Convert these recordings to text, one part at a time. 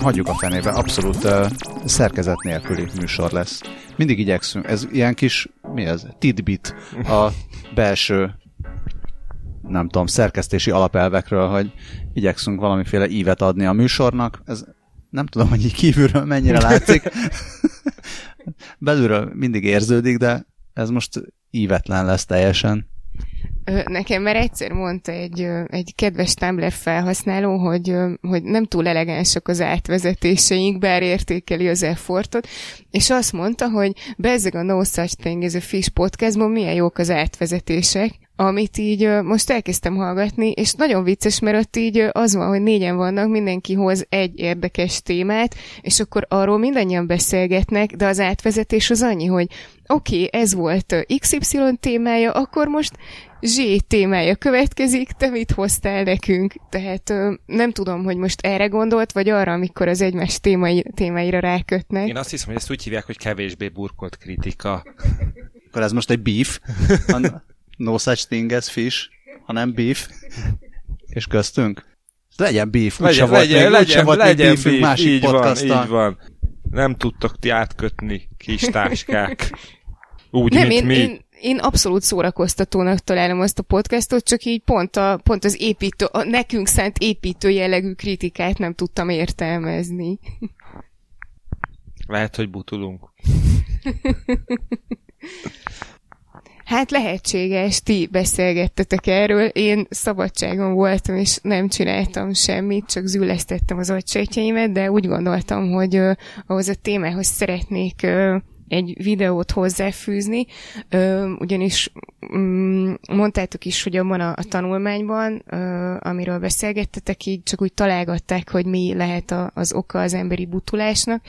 hagyjuk a fenébe, abszolút uh, szerkezet nélküli műsor lesz. Mindig igyekszünk, ez ilyen kis, mi ez, tidbit a belső nem tudom, szerkesztési alapelvekről, hogy igyekszünk valamiféle ívet adni a műsornak. Ez nem tudom, hogy így kívülről mennyire látszik. Belülről mindig érződik, de ez most ívetlen lesz teljesen. Nekem már egyszer mondta egy, egy kedves Tumblr felhasználó, hogy, hogy nem túl elegánsak az átvezetéseink, bár értékeli az effortot, és azt mondta, hogy bezzeg a No Such Thing ez a Fish podcastban milyen jók az átvezetések, amit így most elkezdtem hallgatni, és nagyon vicces, mert ott így az van, hogy négyen vannak, mindenki hoz egy érdekes témát, és akkor arról mindannyian beszélgetnek, de az átvezetés az annyi, hogy oké, okay, ez volt XY témája, akkor most Z témája következik, te mit hoztál nekünk? Tehát nem tudom, hogy most erre gondolt, vagy arra, amikor az egymás témai, témáira rákötnek. Én azt hiszem, hogy ezt úgy hívják, hogy kevésbé burkolt kritika. Akkor ez most egy beef. no such thing as fish, hanem beef. És köztünk. Legyen beef, legyen, volt legyen, még, legyen, volt legyen még beef, másik így van, így van. Nem tudtok ti átkötni, kis táskák. Úgy, Nem, mint én, mi. Én, én abszolút szórakoztatónak találom azt a podcastot, csak így pont, a, pont az építő, a nekünk szánt építő jellegű kritikát nem tudtam értelmezni. Lehet, hogy butulunk. Hát lehetséges, ti beszélgettetek erről, én szabadságon voltam, és nem csináltam semmit, csak zülesztettem az agysejtjeimet, de úgy gondoltam, hogy uh, ahhoz a témához szeretnék uh, egy videót hozzáfűzni, ö, ugyanis mm, mondtátok is, hogy abban a, a tanulmányban, ö, amiről beszélgettetek, így csak úgy találgatták, hogy mi lehet a, az oka az emberi butulásnak,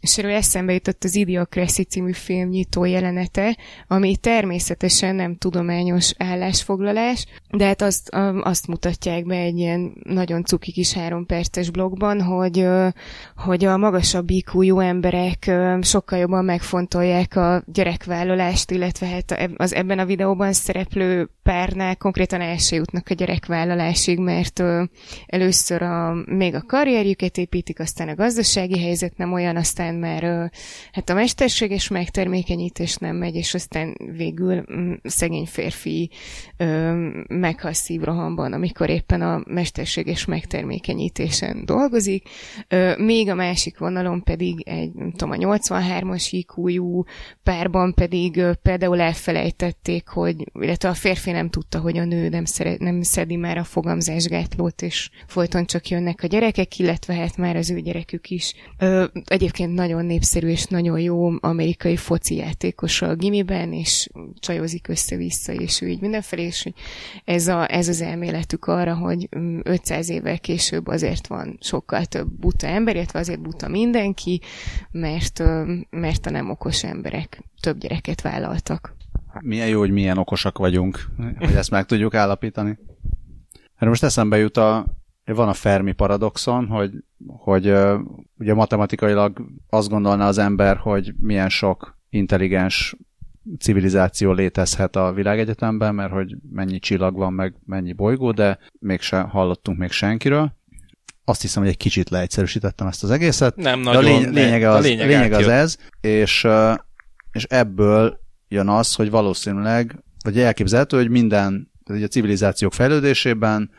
és erről eszembe jutott az Idiocracy című film nyitó jelenete, ami természetesen nem tudományos állásfoglalás, de hát azt, azt mutatják be egy ilyen nagyon cuki kis három perces blogban, hogy, hogy a magasabb iq emberek sokkal jobban megfontolják a gyerekvállalást, illetve hát az ebben a videóban szereplő párnál konkrétan el jutnak a gyerekvállalásig, mert először a, még a karrierjüket építik, aztán a gazdasági helyzet nem olyan, aztán mert hát a mesterséges megtermékenyítés nem megy, és aztán végül mm, szegény férfi meghal szívrohamban, amikor éppen a mesterséges megtermékenyítésen dolgozik. Még a másik vonalon pedig egy, nem tudom, a 83-as iq párban pedig például elfelejtették, hogy, illetve a férfi nem tudta, hogy a nő nem, szeret, nem szedi már a fogamzásgátlót, és folyton csak jönnek a gyerekek, illetve hát már az ő gyerekük is. Egyébként nagyon népszerű és nagyon jó amerikai foci játékos a gimiben, és csajozik össze-vissza, és ő így mindenfelé, és ez, a, ez az elméletük arra, hogy 500 mm, évvel később azért van sokkal több buta ember, illetve azért buta mindenki, mert, mert a nem okos emberek több gyereket vállaltak. Milyen jó, hogy milyen okosak vagyunk, hogy ezt meg tudjuk állapítani. Erre most eszembe jut a, van a Fermi paradoxon, hogy, hogy ugye matematikailag azt gondolná az ember, hogy milyen sok intelligens civilizáció létezhet a világegyetemben, mert hogy mennyi csillag van, meg mennyi bolygó, de mégse hallottunk még senkiről. Azt hiszem, hogy egy kicsit leegyszerűsítettem ezt az egészet. Nem nagyon, de a lény- lényege az, a lényeg, lényeg az ez, és, és ebből jön az, hogy valószínűleg, vagy elképzelhető, hogy minden, tehát a civilizációk fejlődésében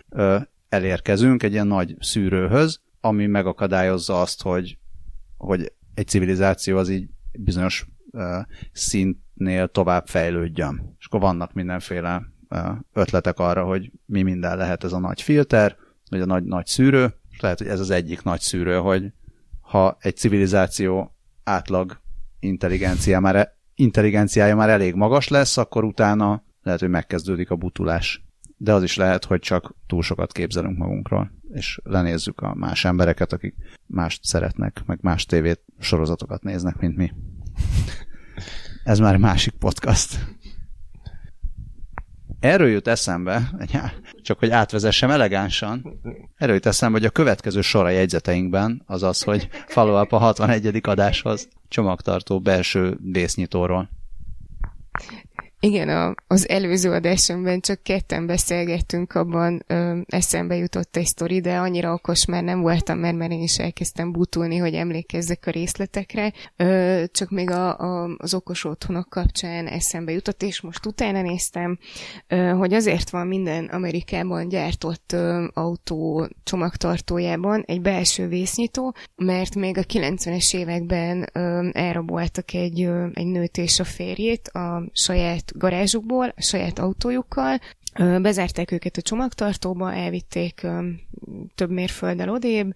elérkezünk egy ilyen nagy szűrőhöz, ami megakadályozza azt, hogy, hogy egy civilizáció az így bizonyos uh, szintnél tovább fejlődjön. És akkor vannak mindenféle uh, ötletek arra, hogy mi minden lehet ez a nagy filter, vagy a nagy, nagy szűrő, és lehet, hogy ez az egyik nagy szűrő, hogy ha egy civilizáció átlag intelligencia már, e, intelligenciája már elég magas lesz, akkor utána lehet, hogy megkezdődik a butulás de az is lehet, hogy csak túl sokat képzelünk magunkról, és lenézzük a más embereket, akik mást szeretnek, meg más tévét sorozatokat néznek, mint mi. Ez már másik podcast. Erről jut eszembe, csak hogy átvezessem elegánsan, erről jut eszembe, hogy a következő sor a jegyzeteinkben az az, hogy follow up a 61. adáshoz csomagtartó belső résznyitóról. Igen, a, az előző adásomban csak ketten beszélgettünk, abban ö, eszembe jutott egy sztori, de annyira okos már nem voltam, mert, mert én is elkezdtem butulni, hogy emlékezzek a részletekre. Ö, csak még a, a, az okos otthonok kapcsán eszembe jutott, és most utána néztem, ö, hogy azért van minden Amerikában gyártott ö, autó csomagtartójában egy belső vésznyitó, mert még a 90-es években ö, elraboltak egy, ö, egy nőt és a férjét a saját garázsukból, a saját autójukkal, bezárták őket a csomagtartóba, elvitték több mérfölddel odébb,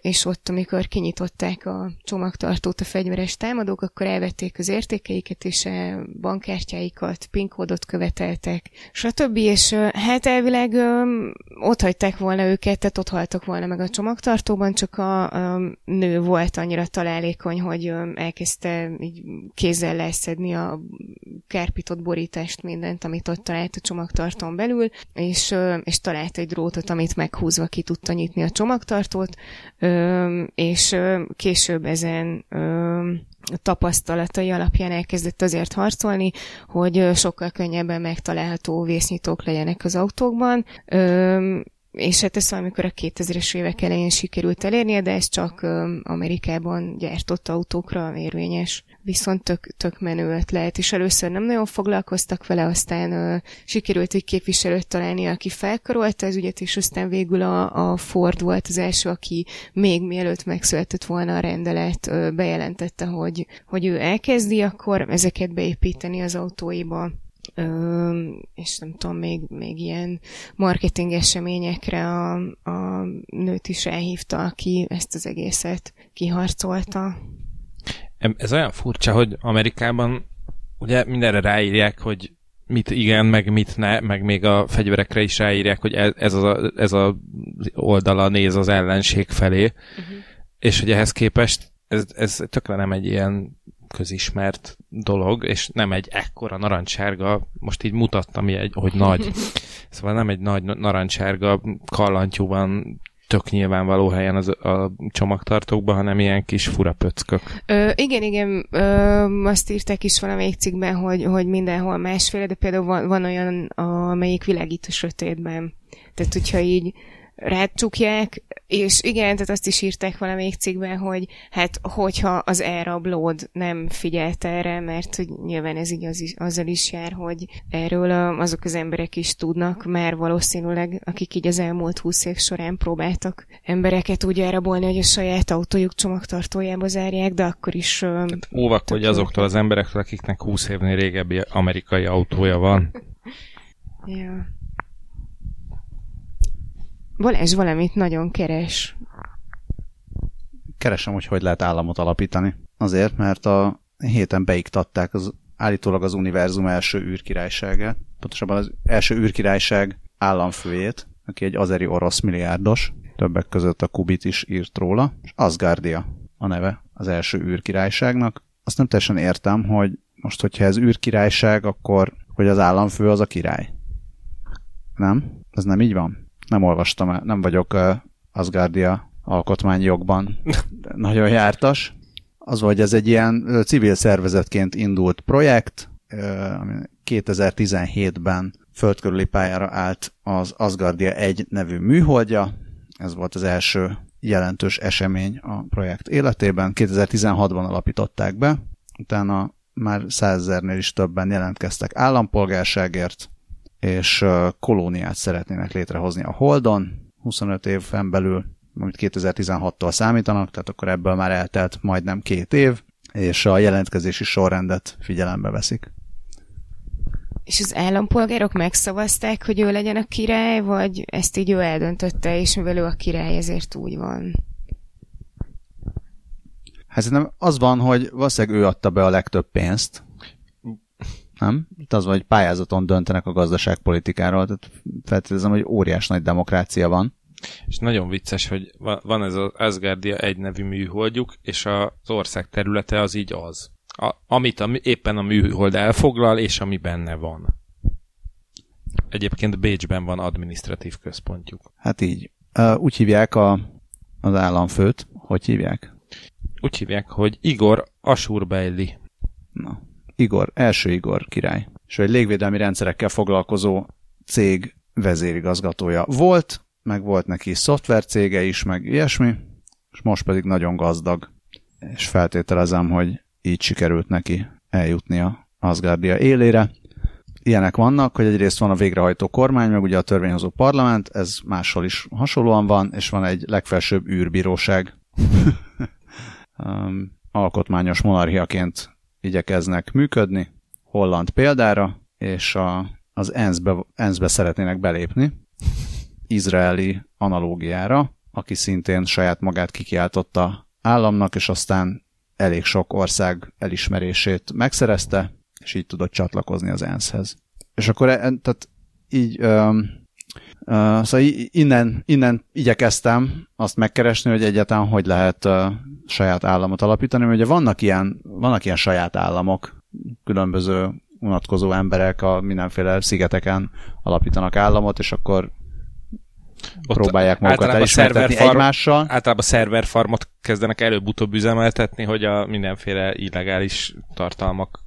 és ott, amikor kinyitották a csomagtartót a fegyveres támadók, akkor elvették az értékeiket és a bankkártyáikat, PIN kódot követeltek, stb. És hát elvileg ott hagyták volna őket, tehát ott haltak volna meg a csomagtartóban, csak a, a nő volt annyira találékony, hogy elkezdte így kézzel leszedni a kárpitott borítást, mindent, amit ott talált a csomagtartón belül, és, és talált egy drótot, amit meghúzva ki tudta nyitni a csomagtartót, és később ezen tapasztalatai alapján elkezdett azért harcolni, hogy sokkal könnyebben megtalálható vésznyitók legyenek az autókban, és hát ezt valamikor a 2000-es évek elején sikerült elérnie, de ez csak Amerikában gyártott autókra érvényes viszont tök, tök menő ötlet, és először nem nagyon foglalkoztak vele, aztán ö, sikerült egy képviselőt találni, aki felkarolta az ügyet, és aztán végül a, a Ford volt az első, aki még mielőtt megszületett volna a rendelet, ö, bejelentette, hogy, hogy ő elkezdi akkor ezeket beépíteni az autóiba. Ö, és nem tudom, még, még ilyen marketing eseményekre a, a nőt is elhívta, aki ezt az egészet kiharcolta ez olyan furcsa, hogy Amerikában ugye mindenre ráírják, hogy mit igen, meg mit ne, meg még a fegyverekre is ráírják, hogy ez, a, ez a oldala néz az ellenség felé, uh-huh. és hogy ehhez képest ez, ez tökre nem egy ilyen közismert dolog, és nem egy ekkora narancsárga, most így mutattam, hogy nagy. Szóval nem egy nagy narancsárga kallantyú van tök nyilvánvaló helyen az, a csomagtartókban, hanem ilyen kis fura pöckök. Ö, igen, igen, ö, azt írták is valamelyik cikkben, hogy, hogy mindenhol másféle, de például van, van olyan, amelyik világít a sötétben. Tehát, hogyha így rácsukják, és igen, tehát azt is írták valamelyik cikkben, hogy hát hogyha az elrablód nem figyelt erre, mert hogy nyilván ez így az is, azzal is jár, hogy erről azok az emberek is tudnak, már valószínűleg, akik így az elmúlt húsz év során próbáltak embereket úgy elrabolni, hogy a saját autójuk csomagtartójába zárják, de akkor is... Hát óvakodj azoktól az emberektől, akiknek 20 évnél régebbi amerikai autója van. ja. Balázs valamit nagyon keres. Keresem, hogy hogy lehet államot alapítani. Azért, mert a héten beiktatták az, állítólag az univerzum első űrkirályságát, pontosabban az első űrkirályság államfőjét, aki egy azeri orosz milliárdos, többek között a Kubit is írt róla, és Asgardia a neve az első űrkirályságnak. Azt nem teljesen értem, hogy most, hogyha ez űrkirályság, akkor hogy az államfő az a király. Nem? Ez nem így van? Nem olvastam, nem vagyok Asgardia alkotmányjogban nagyon jártas. Az, hogy ez egy ilyen civil szervezetként indult projekt, ami 2017-ben földkörüli pályára állt az Asgardia 1 nevű műholdja. Ez volt az első jelentős esemény a projekt életében. 2016-ban alapították be, utána már százezernél is többen jelentkeztek állampolgárságért, és kolóniát szeretnének létrehozni a Holdon, 25 éven belül, amit 2016-tól számítanak, tehát akkor ebből már eltelt majdnem két év, és a jelentkezési sorrendet figyelembe veszik. És az állampolgárok megszavazták, hogy ő legyen a király, vagy ezt így ő eldöntötte, és mivel ő a király, ezért úgy van? Hát szerintem az van, hogy valószínűleg ő adta be a legtöbb pénzt, nem? Itt az van, hogy pályázaton döntenek a gazdaságpolitikáról, tehát feltételezem, hogy óriás nagy demokrácia van. És nagyon vicces, hogy van ez az Asgardia egy nevű műholdjuk, és az ország területe az így az. A, amit a, éppen a műhold elfoglal, és ami benne van. Egyébként Bécsben van administratív központjuk. Hát így. Úgy hívják a, az államfőt. Hogy hívják? Úgy hívják, hogy Igor Ashurbeili. Na, Igor, első Igor király. és egy légvédelmi rendszerekkel foglalkozó cég vezérigazgatója volt, meg volt neki szoftvercége is, meg ilyesmi, és most pedig nagyon gazdag. És feltételezem, hogy így sikerült neki eljutni a Asgardia élére. Ilyenek vannak, hogy egyrészt van a végrehajtó kormány, meg ugye a törvényhozó parlament, ez máshol is hasonlóan van, és van egy legfelsőbb űrbíróság. um, alkotmányos monarchiaként igyekeznek működni, holland példára, és a, az ENSZ-be, ENSZ-be szeretnének belépni, izraeli analógiára, aki szintén saját magát kikiáltotta államnak, és aztán elég sok ország elismerését megszerezte, és így tudott csatlakozni az ENSZ-hez. És akkor e, tehát így, um, uh, szóval innen, innen igyekeztem azt megkeresni, hogy egyáltalán hogy lehet uh, saját államot alapítani, mert ugye vannak ilyen, vannak ilyen saját államok, különböző unatkozó emberek a mindenféle szigeteken alapítanak államot, és akkor ott próbálják magukat elismertetni farm, egymással. Általában szerverfarmot kezdenek előbb-utóbb üzemeltetni, hogy a mindenféle illegális tartalmak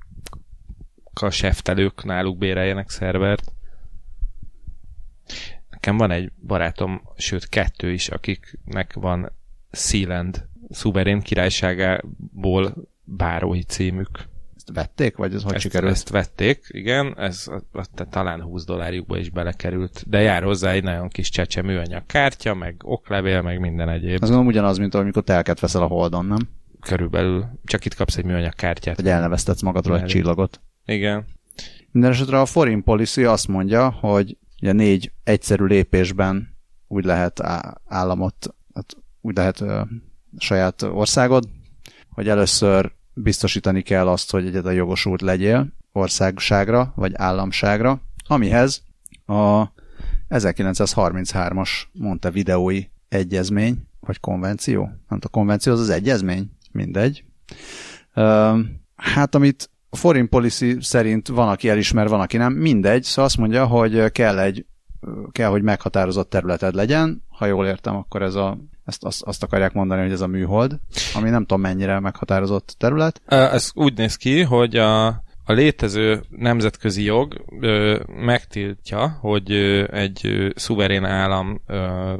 a seftelők náluk béreljenek szervert. Nekem van egy barátom, sőt kettő is, akiknek van Sealand szuverén királyságából bárói címük. Ezt vették, vagy ez hogy ezt, sikerült? Ezt vették, igen, ez talán 20 dollárjukba is belekerült, de jár hozzá egy nagyon kis csecse műanyag kártya, meg oklevél, meg minden egyéb. Az gondolom ugyanaz, mint amikor telket veszel a holdon, nem? Körülbelül. Csak itt kapsz egy műanyag kártyát. Hogy elneveztetsz magadról egy csillagot. Igen. Minden esetre a foreign policy azt mondja, hogy ugye négy egyszerű lépésben úgy lehet államot, hát úgy lehet saját országod, hogy először biztosítani kell azt, hogy egyetlen jogosult legyél országságra vagy államságra, amihez a 1933-as mondta videói egyezmény, vagy konvenció, nem a konvenció az az egyezmény, mindegy. Hát amit a foreign policy szerint van, aki elismer, van, aki nem, mindegy, szóval azt mondja, hogy kell egy kell, hogy meghatározott területed legyen, ha jól értem, akkor ez a ezt azt, azt akarják mondani, hogy ez a műhold, ami nem tudom mennyire meghatározott terület. Ez úgy néz ki, hogy a, a létező nemzetközi jog ö, megtiltja, hogy ö, egy ö, szuverén állam ö,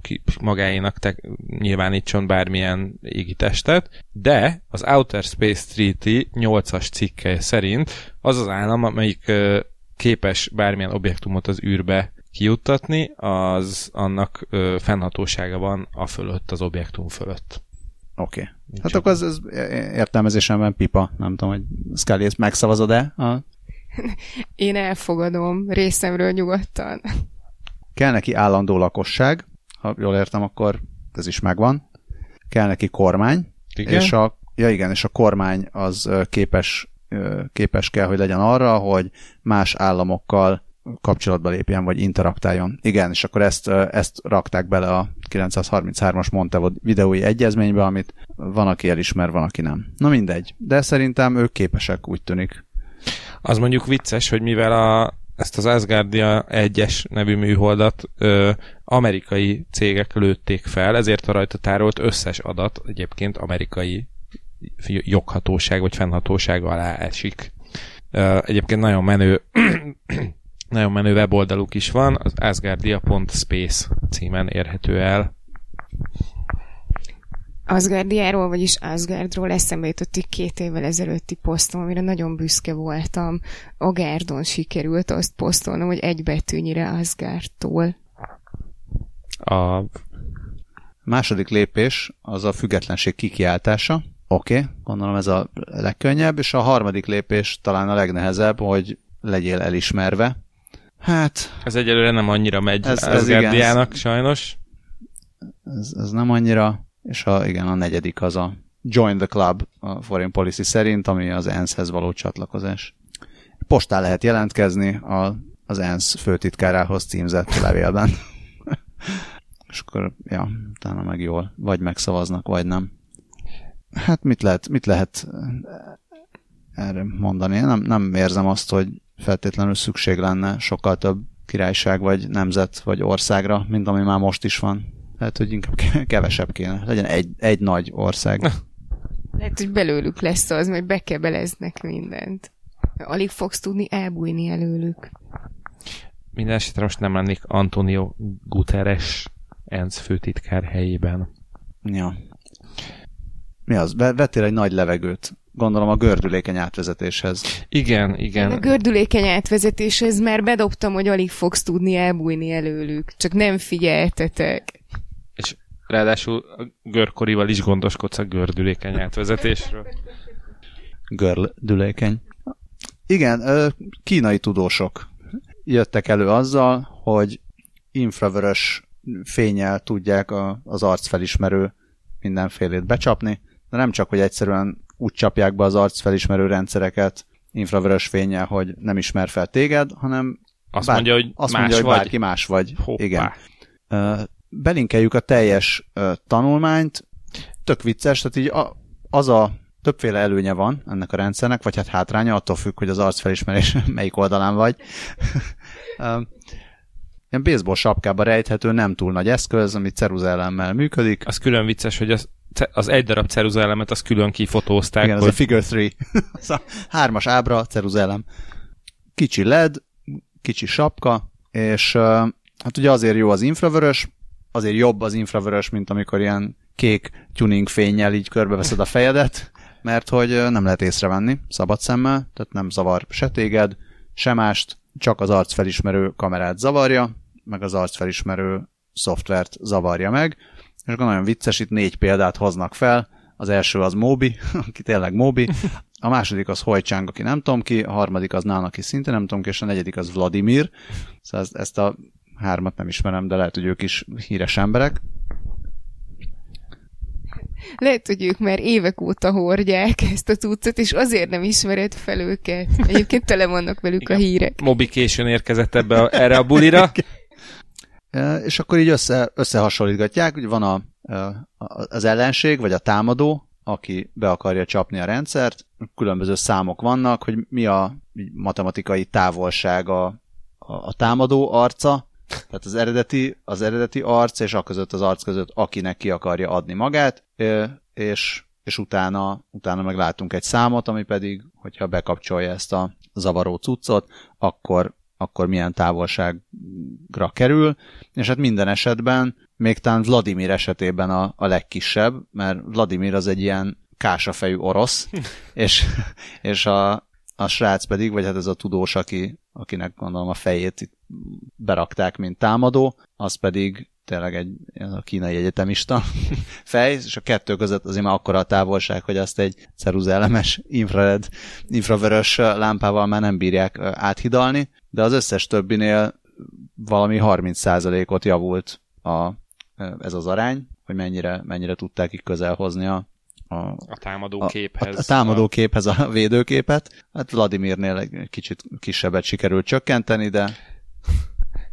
ki magáénak te, nyilvánítson bármilyen égitestet, de az Outer Space Treaty 8-as cikke szerint az az állam, amelyik ö, képes bármilyen objektumot az űrbe kijuttatni, az annak ö, fennhatósága van a fölött, az objektum fölött. Oké. Okay. Hát akkor ez, ez értelmezésemben pipa. Nem tudom, hogy Scully ezt megszavazod-e? A... Én elfogadom részemről nyugodtan. Kell neki állandó lakosság, ha jól értem, akkor ez is megvan. Kell neki kormány, igen? és a, ja igen, és a kormány az képes, képes kell, hogy legyen arra, hogy más államokkal kapcsolatba lépjen, vagy interaktáljon. Igen, és akkor ezt, ezt rakták bele a 933-as Montevo videói egyezménybe, amit van, aki elismer, van, aki nem. Na mindegy, de szerintem ők képesek, úgy tűnik. Az mondjuk vicces, hogy mivel a, ezt az Asgardia 1-es nevű műholdat ö, amerikai cégek lőtték fel, ezért a rajta tárolt összes adat egyébként amerikai joghatóság vagy fennhatóság alá esik. Ö, egyébként nagyon menő nagyon menő weboldaluk is van, az asgardia.space címen érhető el. Asgardiáról, vagyis Asgardról eszembe jutott egy két évvel ezelőtti posztom, amire nagyon büszke voltam. Agárdon sikerült azt posztolnom, hogy egy betűnyire Asgardtól. A második lépés az a függetlenség kikiáltása. Oké, okay, gondolom ez a legkönnyebb, és a harmadik lépés talán a legnehezebb, hogy legyél elismerve, Hát... Ez egyelőre nem annyira megy ez, ez igen, sajnos. Ez, ez nem annyira, és a, igen, a negyedik az a Join the Club a Foreign Policy szerint, ami az ENSZ-hez való csatlakozás. Postán lehet jelentkezni a, az ENSZ főtitkárához címzett levélben. és akkor, ja, utána meg jól, vagy megszavaznak, vagy nem. Hát mit lehet, mit lehet erre mondani? Nem, nem érzem azt, hogy feltétlenül szükség lenne sokkal több királyság, vagy nemzet, vagy országra, mint ami már most is van. Lehet, hogy inkább kevesebb kéne. Legyen egy, egy nagy ország. Lehet, hogy belőlük lesz az, majd bekebeleznek mindent. Alig fogsz tudni elbújni előlük. Minden esetre most nem lennék Antonio Guterres ENSZ főtitkár helyében. Ja. Mi az? Vettél egy nagy levegőt. Gondolom a gördülékeny átvezetéshez. Igen, igen. A gördülékeny átvezetéshez már bedobtam, hogy alig fogsz tudni elbújni előlük. Csak nem figyeltetek. És ráadásul a görkorival is gondoskodsz a gördülékeny átvezetésről. Gördülékeny. Igen, kínai tudósok jöttek elő azzal, hogy infravörös fényel tudják az arcfelismerő mindenfélét becsapni, de nem csak, hogy egyszerűen úgy csapják be az arcfelismerő rendszereket infravörös fényel, hogy nem ismer fel téged, hanem azt bár, mondja, hogy azt más mondja, hogy vagy. bárki más vagy. Hoppá. Igen. Belinkeljük a teljes tanulmányt, tök vicces, tehát így a, az a többféle előnye van ennek a rendszernek, vagy hát hátránya, attól függ, hogy az arcfelismerés melyik oldalán vagy. Ilyen baseball sapkába rejthető, nem túl nagy eszköz, ami ceruzelemmel működik. Az külön vicces, hogy az, az egy darab ceruzellemet az külön kifotózták. Igen, hogy... az a figure three. az a hármas ábra, ceruzellem. Kicsi LED, kicsi sapka, és hát ugye azért jó az infravörös, azért jobb az infravörös, mint amikor ilyen kék tuning fényjel így körbeveszed a fejedet, mert hogy nem lehet észrevenni szabad szemmel, tehát nem zavar se téged, se mást, csak az arcfelismerő kamerát zavarja, meg az arcfelismerő szoftvert zavarja meg, és akkor nagyon vicces, itt négy példát hoznak fel, az első az Mobi, aki tényleg Mobi, a második az Hojcsáng, aki nem tudom ki, a harmadik az Nán, aki szintén nem tudom ki, és a negyedik az Vladimir, szóval ezt, ezt a hármat nem ismerem, de lehet, hogy ők is híres emberek. Lehet, hogy ők már évek óta hordják ezt a cuccot, és azért nem ismered fel őket. Egyébként tele vannak velük Igen. a hírek. Mobi későn érkezett ebbe a, erre a bulira. és akkor így össze, összehasonlítgatják, hogy van a, az ellenség, vagy a támadó, aki be akarja csapni a rendszert, különböző számok vannak, hogy mi a matematikai távolság a, a, támadó arca, tehát az eredeti, az eredeti arc, és a között az arc között, akinek ki akarja adni magát, és, és utána, utána meg látunk egy számot, ami pedig, hogyha bekapcsolja ezt a zavaró cuccot, akkor, akkor milyen távolságra kerül, és hát minden esetben, még talán Vladimir esetében a, a legkisebb, mert Vladimir az egy ilyen kásafejű orosz, és, és a, a srác pedig, vagy hát ez a tudós, aki, akinek gondolom a fejét itt berakták, mint támadó, az pedig tényleg egy a kínai egyetemista fej, és a kettő között azért már akkora a távolság, hogy azt egy ceruzellemes infrared, infravörös lámpával már nem bírják áthidalni, de az összes többinél valami 30%-ot javult a, ez az arány, hogy mennyire, mennyire tudták itt közel hozni a, a, a támadó képhez. A, a támadó képhez a védőképet. Hát Vladimirnél egy kicsit kisebbet sikerült csökkenteni, de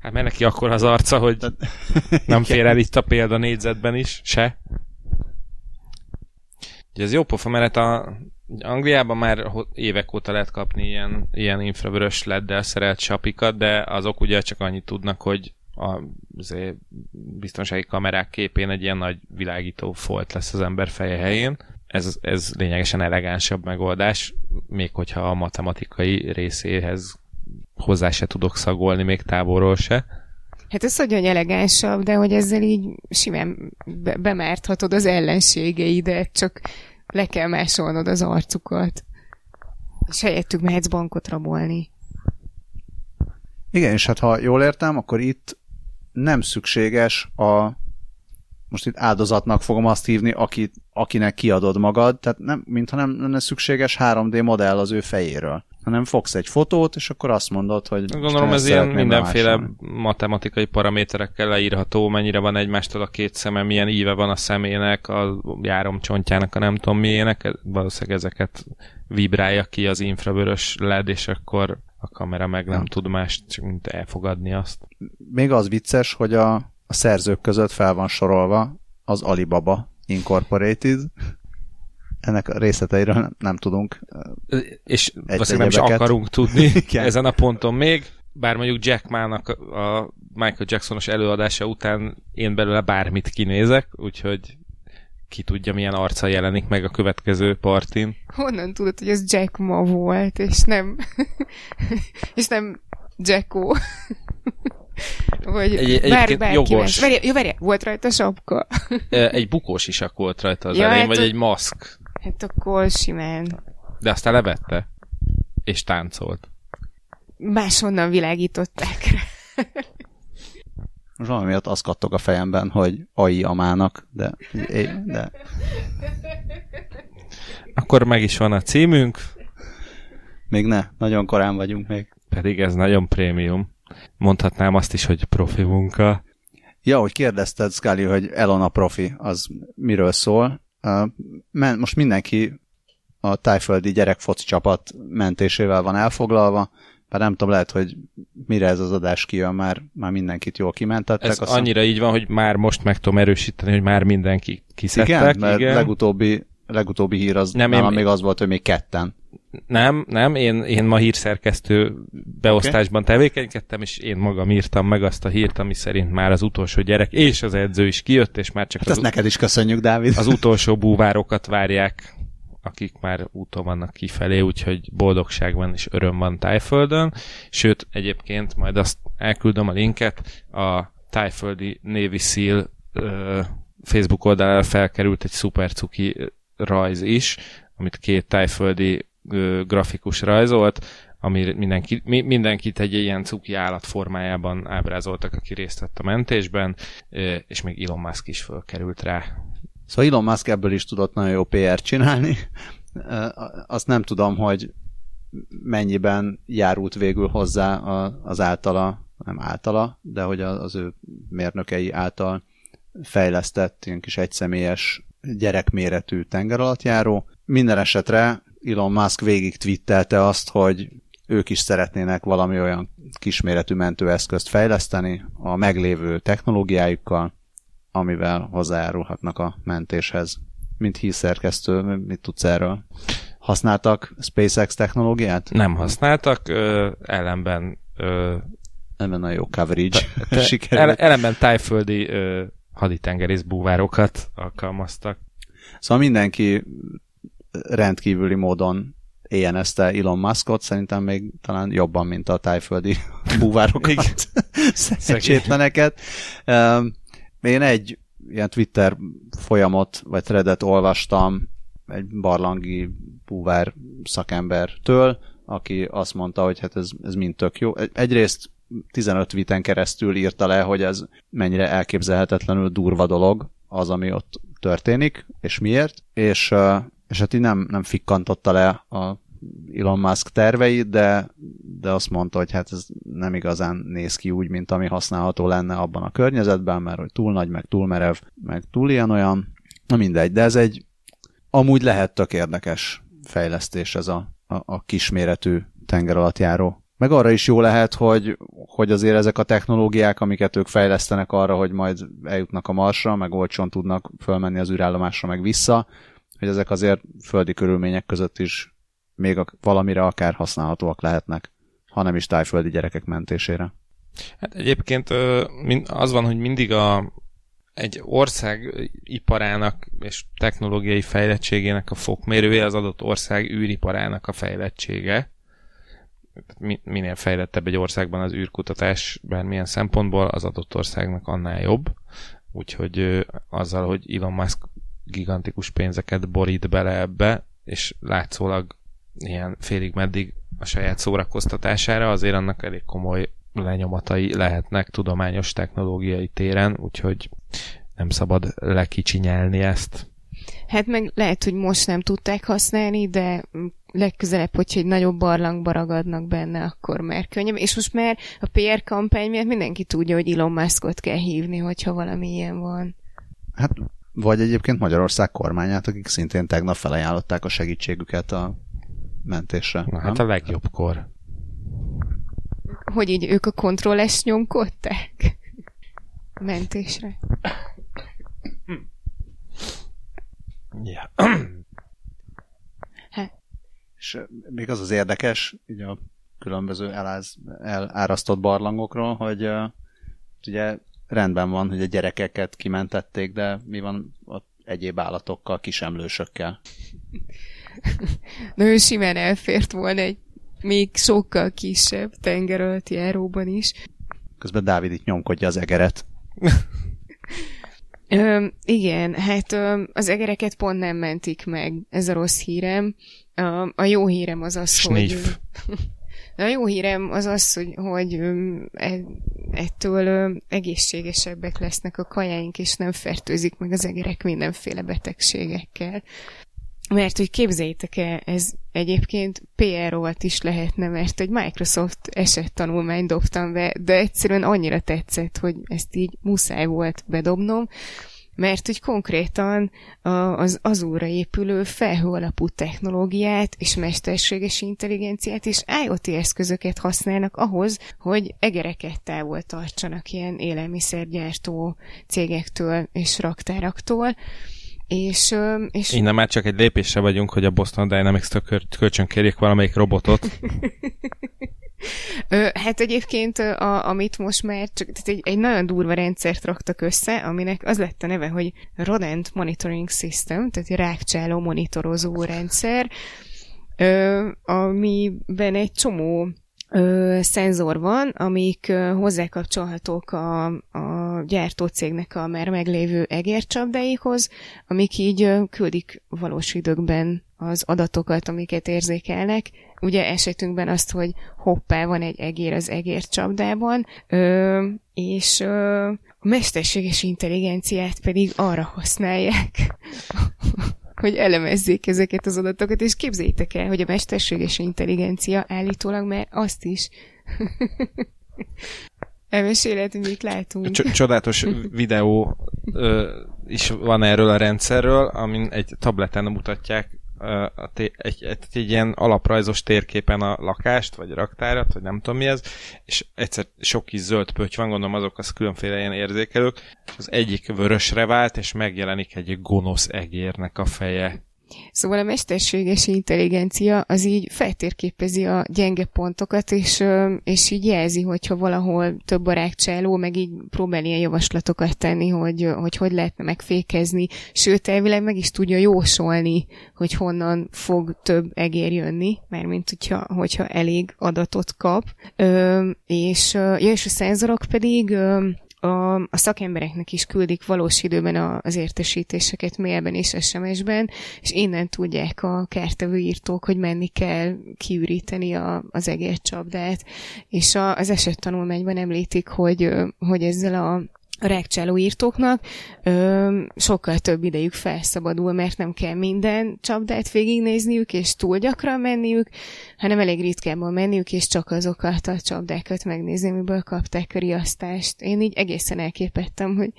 Hát mert neki akkor az arca, hogy nem fér el itt a példa négyzetben is, se. Ugye ez jó pofa, mert a Angliában már évek óta lehet kapni ilyen, ilyen infravörös leddel szerelt sapikat, de azok ugye csak annyit tudnak, hogy a biztonsági kamerák képén egy ilyen nagy világító folt lesz az ember feje helyén. Ez, ez lényegesen elegánsabb megoldás, még hogyha a matematikai részéhez hozzá se tudok szagolni még távolról se. Hát ez nagyon elegánsabb, de hogy ezzel így simán be- bemárthatod az ellenségeidet, csak le kell másolnod az arcukat. És helyettük mehetsz bankot rabolni. Igen, és hát ha jól értem, akkor itt nem szükséges a most itt áldozatnak fogom azt hívni, akit, akinek kiadod magad, tehát nem, mintha nem lenne szükséges 3D modell az ő fejéről hanem fogsz egy fotót, és akkor azt mondod, hogy... Gondolom ez ilyen mindenféle másolni. matematikai paraméterekkel leírható, mennyire van egymástól a két szeme, milyen íve van a szemének, a járomcsontjának, a nem tudom miének, valószínűleg ezeket vibrálja ki az infravörös LED, és akkor a kamera meg nem ja. tud más, csak mint elfogadni azt. Még az vicces, hogy a, a szerzők között fel van sorolva az Alibaba Incorporated, ennek a részleteiről nem, nem tudunk. És valószínűleg nem is akarunk tudni ezen a ponton még, bár mondjuk Jack Mának a Michael Jacksonos előadása után én belőle bármit kinézek, úgyhogy ki tudja, milyen arca jelenik meg a következő partin. Honnan tudod, hogy ez Jack Ma volt, és nem és nem Jacko? Vagy egy, bár, bár jogos. Várj, jó, várj, volt rajta sapka. egy bukós isak volt rajta az ja, elején, hát vagy a... egy maszk. Hát akkor simán. De aztán levette. És táncolt. Máshonnan világították. Most valami miatt azt kattog a fejemben, hogy AI Amának, de, de... Akkor meg is van a címünk. Még ne, nagyon korán vagyunk még. Pedig ez nagyon prémium. Mondhatnám azt is, hogy profi munka. Ja, hogy kérdezted, Scully, hogy Elona profi, az miről szól. Most mindenki a tájföldi gyerekfoci csapat mentésével van elfoglalva, bár nem tudom, lehet, hogy mire ez az adás kijön, már, már mindenkit jól kimentettek. Ez Aztán... annyira így van, hogy már most meg tudom erősíteni, hogy már mindenki kiszedtek. Igen, mert igen. legutóbbi, legutóbbi hír az nem, én... még az volt, hogy még ketten. Nem, nem, én, én ma hírszerkesztő beosztásban okay. tevékenykedtem, és én magam írtam meg azt a hírt, ami szerint már az utolsó gyerek és az edző is kijött, és már csak hát az, neked is köszönjük, Dávid. Az utolsó búvárokat várják akik már úton vannak kifelé, úgyhogy boldogság van és öröm van Tájföldön. Sőt, egyébként majd azt elküldöm a linket, a Tájföldi Navy SEAL uh, Facebook oldalára felkerült egy szuper cuki rajz is, amit két tájföldi grafikus rajzolt, ami mindenki, mi, mindenkit egy ilyen cuki állat formájában ábrázoltak, aki részt vett a mentésben, és még Elon Musk is fölkerült rá Szóval Elon Musk ebből is tudott nagyon jó PR csinálni. Azt nem tudom, hogy mennyiben járult végül hozzá az általa, nem általa, de hogy az ő mérnökei által fejlesztett ilyen kis egyszemélyes gyerekméretű tengeralattjáró. Minden esetre Elon Musk végig twittelte azt, hogy ők is szeretnének valami olyan kisméretű mentőeszközt fejleszteni a meglévő technológiájukkal, amivel hozzájárulhatnak a mentéshez. Mint hírszerkesztő, mit tudsz erről? Használtak SpaceX technológiát? Nem használtak, ö, ellenben ö, Ellenben a jó coverage te, sikerült. Ellenben tájföldi ö, haditengerész búvárokat alkalmaztak. Szóval mindenki rendkívüli módon éjjenezte Elon Muskot, szerintem még talán jobban, mint a tájföldi búvárokat, szerencsétleneket. Én egy ilyen Twitter folyamot, vagy threadet olvastam egy barlangi búvár szakembertől, aki azt mondta, hogy hát ez, ez mind tök jó. Egyrészt 15 viten keresztül írta le, hogy ez mennyire elképzelhetetlenül durva dolog az, ami ott történik, és miért, és, és hát így nem, nem fikkantotta le a Elon Musk terveit, de, de azt mondta, hogy hát ez nem igazán néz ki úgy, mint ami használható lenne abban a környezetben, mert hogy túl nagy, meg túl merev, meg túl ilyen-olyan. Na mindegy, de ez egy amúgy lehet tök érdekes fejlesztés ez a, a, a kisméretű tengeralattjáró. Meg arra is jó lehet, hogy, hogy azért ezek a technológiák, amiket ők fejlesztenek arra, hogy majd eljutnak a Marsra, meg olcsón tudnak fölmenni az űrállomásra, meg vissza, hogy ezek azért földi körülmények között is még valamire akár használhatóak lehetnek, hanem is tájföldi gyerekek mentésére. Hát egyébként az van, hogy mindig a, egy ország iparának és technológiai fejlettségének a fokmérője az adott ország űriparának a fejlettsége. Minél fejlettebb egy országban az űrkutatás bármilyen szempontból, az adott országnak annál jobb. Úgyhogy azzal, hogy Elon Musk gigantikus pénzeket borít bele ebbe, és látszólag ilyen félig meddig a saját szórakoztatására, azért annak elég komoly lenyomatai lehetnek tudományos technológiai téren, úgyhogy nem szabad lekicsinyelni ezt. Hát meg lehet, hogy most nem tudták használni, de legközelebb, hogyha egy nagyobb barlangba ragadnak benne, akkor már könnyebb. És most már a PR kampány miatt mindenki tudja, hogy Elon Muskot kell hívni, hogyha valami ilyen van. Hát, vagy egyébként Magyarország kormányát, akik szintén tegnap felajánlották a segítségüket a mentésre. Na, hát a legjobb kor. Hogy így ők a kontrolles nyomkodták? Mentésre. Ja. hát. És még az az érdekes, így a különböző eláz, elárasztott barlangokról, hogy uh, ugye rendben van, hogy a gyerekeket kimentették, de mi van a egyéb állatokkal, kisemlősökkel. Nagyon simán elfért volna egy még sokkal kisebb tenger alatt járóban is. Közben Dávid itt nyomkodja az egeret. Ö, igen, hát ö, az egereket pont nem mentik meg, ez a rossz hírem. A, a jó hírem az az, Sniff. hogy... A jó hírem az az, hogy, hogy e, ettől egészségesebbek lesznek a kajáink, és nem fertőzik meg az egerek mindenféle betegségekkel. Mert hogy képzeljétek el, ez egyébként PR volt is lehetne, mert egy Microsoft esettanulmányt dobtam be, de egyszerűen annyira tetszett, hogy ezt így muszáj volt bedobnom, mert hogy konkrétan az azóra épülő felhő alapú technológiát és mesterséges intelligenciát és IoT eszközöket használnak ahhoz, hogy egereket távol tartsanak ilyen élelmiszergyártó cégektől és raktáraktól, és, és... Innen már csak egy lépésre vagyunk, hogy a Boston Dynamics-től kölcsön kérjék valamelyik robotot. hát egyébként, a, amit most már csak tehát egy, egy nagyon durva rendszert raktak össze, aminek az lett a neve, hogy Rodent Monitoring System, tehát egy rákcsáló monitorozó rendszer, amiben egy csomó szenzor van, amik ö, hozzákapcsolhatók a, a gyártócégnek a már meglévő egércsapdáikhoz, amik így küldik valós időkben az adatokat, amiket érzékelnek. Ugye esetünkben azt, hogy hoppá, van egy egér az egércsapdában, ö, és ö, a mesterséges intelligenciát pedig arra használják, hogy elemezzék ezeket az adatokat, és képzeljétek el, hogy a mesterséges intelligencia állítólag már azt is elmesélet, hogy mit látunk. Cs- csodálatos videó ö, is van erről a rendszerről, amin egy tableten mutatják egy, egy, egy ilyen alaprajzos térképen a lakást, vagy a raktárat, vagy nem tudom mi ez, és egyszer sok kis zöld pöty van, gondolom azok az különféle ilyen érzékelők, az egyik vörösre vált, és megjelenik egy gonosz egérnek a feje. Szóval a mesterséges intelligencia az így feltérképezi a gyenge pontokat, és, és így jelzi, hogyha valahol több barákcsáló, meg így próbál ilyen javaslatokat tenni, hogy, hogy hogy lehetne megfékezni, sőt, elvileg meg is tudja jósolni, hogy honnan fog több egér jönni, mármint hogyha, hogyha elég adatot kap. Ö, és, ja, és a szenzorok pedig a, a szakembereknek is küldik valós időben az értesítéseket mailben és SMS-ben, és innen tudják a kártevő írtók, hogy menni kell kiüríteni a, az egércsapdát. És a, az esettanulmányban említik, hogy, hogy ezzel a rákcsáló írtóknak ö, sokkal több idejük felszabadul, mert nem kell minden csapdát végignézniük, és túl gyakran menniük, hanem elég ritkában menniük, és csak azokat a csapdákat megnézni, amiből kapták a riasztást. Én így egészen elképettem, hogy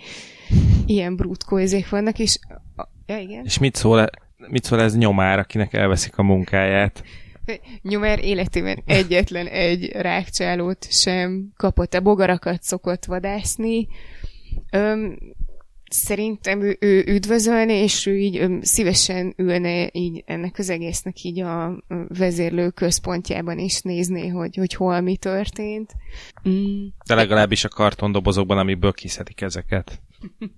ilyen brutkóizék vannak, és ja, igen. És mit szól, mit szól ez nyomár, akinek elveszik a munkáját? Nyomár életében egyetlen egy rákcsálót sem kapott. A bogarakat szokott vadászni, Öm, szerintem ő, ő üdvözölne, és ő így öm, szívesen ülne így ennek az egésznek így a vezérlő központjában is nézni, hogy, hogy hol mi történt. Mm. De legalábbis a kartondobozokban, amiből kiszedik ezeket.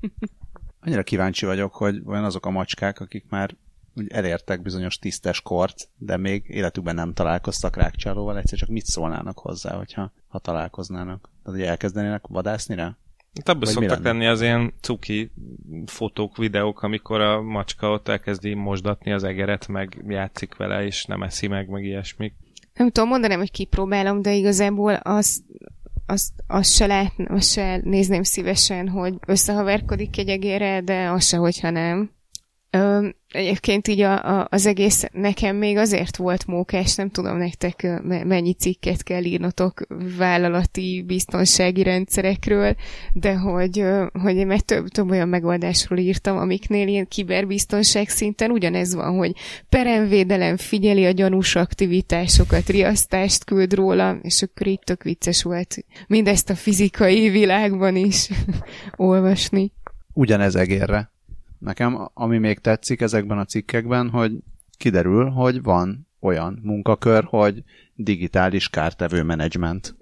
Annyira kíváncsi vagyok, hogy olyan azok a macskák, akik már úgy elértek bizonyos tisztes kort, de még életükben nem találkoztak rákcsálóval, egyszer csak mit szólnának hozzá, hogyha ha találkoznának? Tehát, hogy elkezdenének vadászni rá? Hát ebből szoktak lenni az ilyen cuki fotók, videók, amikor a macska ott elkezdi mosdatni az egeret, meg játszik vele, és nem eszi meg, meg ilyesmik. Nem tudom, mondanám, hogy kipróbálom, de igazából azt, azt, azt, se lát, azt se nézném szívesen, hogy összehaverkodik egy egére, de az se, hogyha nem. Ö, egyébként így a, a, az egész nekem még azért volt mókás, nem tudom nektek mennyi cikket kell írnotok vállalati biztonsági rendszerekről, de hogy, hogy én meg több, több olyan megoldásról írtam, amiknél ilyen kiberbiztonság szinten ugyanez van, hogy peremvédelem figyeli a gyanús aktivitásokat, riasztást küld róla, és akkor itt tök vicces volt mindezt a fizikai világban is olvasni. Ugyanez egérre. Nekem, ami még tetszik ezekben a cikkekben, hogy kiderül, hogy van olyan munkakör, hogy digitális kártevő menedzsment.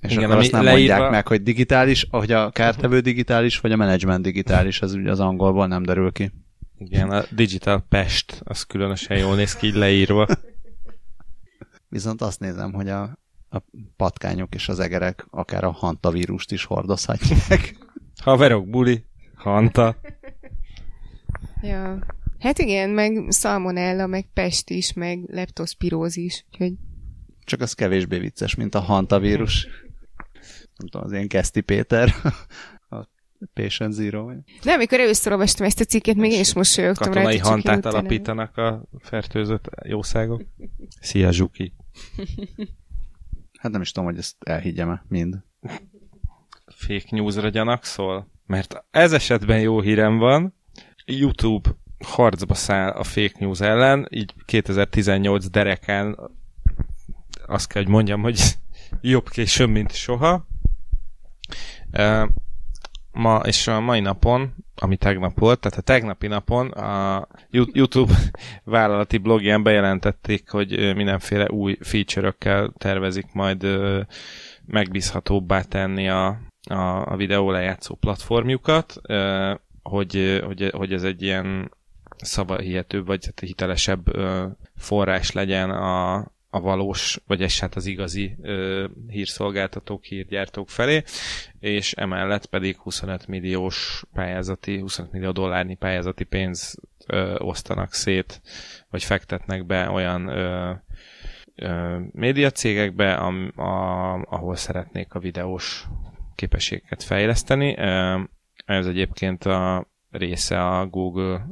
És Igen, akkor azt nem leírva... mondják meg, hogy digitális, hogy a kártevő digitális, vagy a menedzsment digitális, az ugye az angolból nem derül ki. Igen, a Digital Pest, az különösen jól néz ki így leírva. Viszont azt nézem, hogy a, a patkányok és az egerek akár a hantavírust is hordozhatják. Haverok, buli, hanta. Ja. Hát igen, meg szalmonella, meg pest is, meg leptospirózis, úgyhogy... Csak az kevésbé vicces, mint a hantavírus. Nem tudom, az én Keszti Péter. Patient Zero. Vagy? De amikor először olvastam ezt a cikket, még én is mosolyogtam rá. Katonai hantát alapítanak a fertőzött jószágok. Szia, Zsuki! Hát nem is tudom, hogy ezt elhiggyem-e mind. Fake newsra gyanakszol? Mert ez esetben jó hírem van. YouTube harcba száll a fake news ellen, így 2018 derekán azt kell, hogy mondjam, hogy jobb később, mint soha ma és a mai napon, ami tegnap volt, tehát a tegnapi napon a YouTube vállalati blogján bejelentették, hogy mindenféle új feature-ökkel tervezik majd megbízhatóbbá tenni a, a, a videó lejátszó platformjukat, hogy, hogy, hogy ez egy ilyen szavahihetőbb, vagy hitelesebb forrás legyen a, a valós, vagy hát az igazi ö, hírszolgáltatók, hírgyártók felé, és emellett pedig 25 milliós pályázati, 25 millió dollárnyi pályázati pénz ö, osztanak szét, vagy fektetnek be olyan ö, ö, médiacégekbe, am, a, ahol szeretnék a videós képességeket fejleszteni. Ez egyébként a része a Google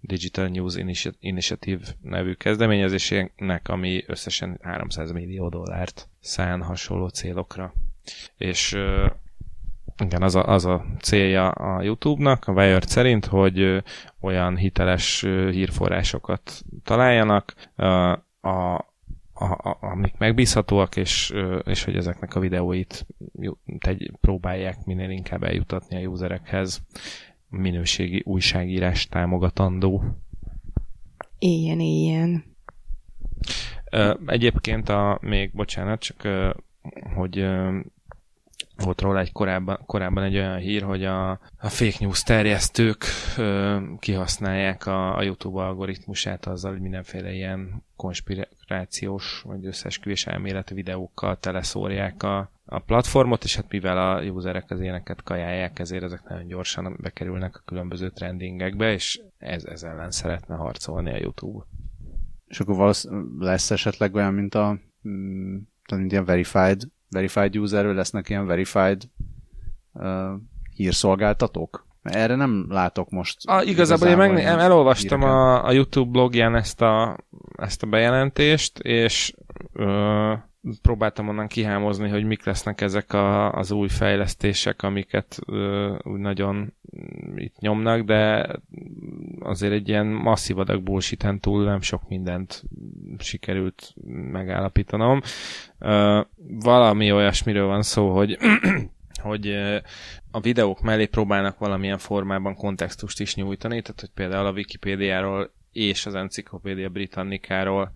Digital News Initiative nevű kezdeményezésének, ami összesen 300 millió dollárt szán hasonló célokra. És igen, az a, az a célja a YouTube-nak, a Wired szerint, hogy olyan hiteles hírforrásokat találjanak, a, a, a, amik megbízhatóak, és, és hogy ezeknek a videóit tegy, próbálják minél inkább eljutatni a userekhez minőségi újságírás támogatandó. Éljen, éljen. Egyébként a, még, bocsánat, csak hogy volt róla egy korábban, korábban egy olyan hír, hogy a, a fake news terjesztők ö, kihasználják a, a YouTube algoritmusát azzal, hogy mindenféle ilyen konspirációs vagy összesküvés elméletű videókkal teleszórják a, a platformot, és hát mivel a userek az ilyeneket kajálják, ezért ezek nagyon gyorsan bekerülnek a különböző trendingekbe, és ez, ez ellen szeretne harcolni a YouTube. És akkor lesz esetleg olyan, mint a mm, mint ilyen verified, verified userről lesznek ilyen verified uh, hírszolgáltatók? Erre nem látok most. A, igazából én meg, elolvastam a, a YouTube blogján ezt a, ezt a bejelentést, és uh, próbáltam onnan kihámozni, hogy mik lesznek ezek a, az új fejlesztések, amiket ö, úgy nagyon itt nyomnak, de azért egy ilyen masszív adag bullshit túl nem sok mindent sikerült megállapítanom. Ö, valami olyasmiről van szó, hogy hogy a videók mellé próbálnak valamilyen formában kontextust is nyújtani, tehát hogy például a Wikipédiáról és az Enciklopédia Britannikáról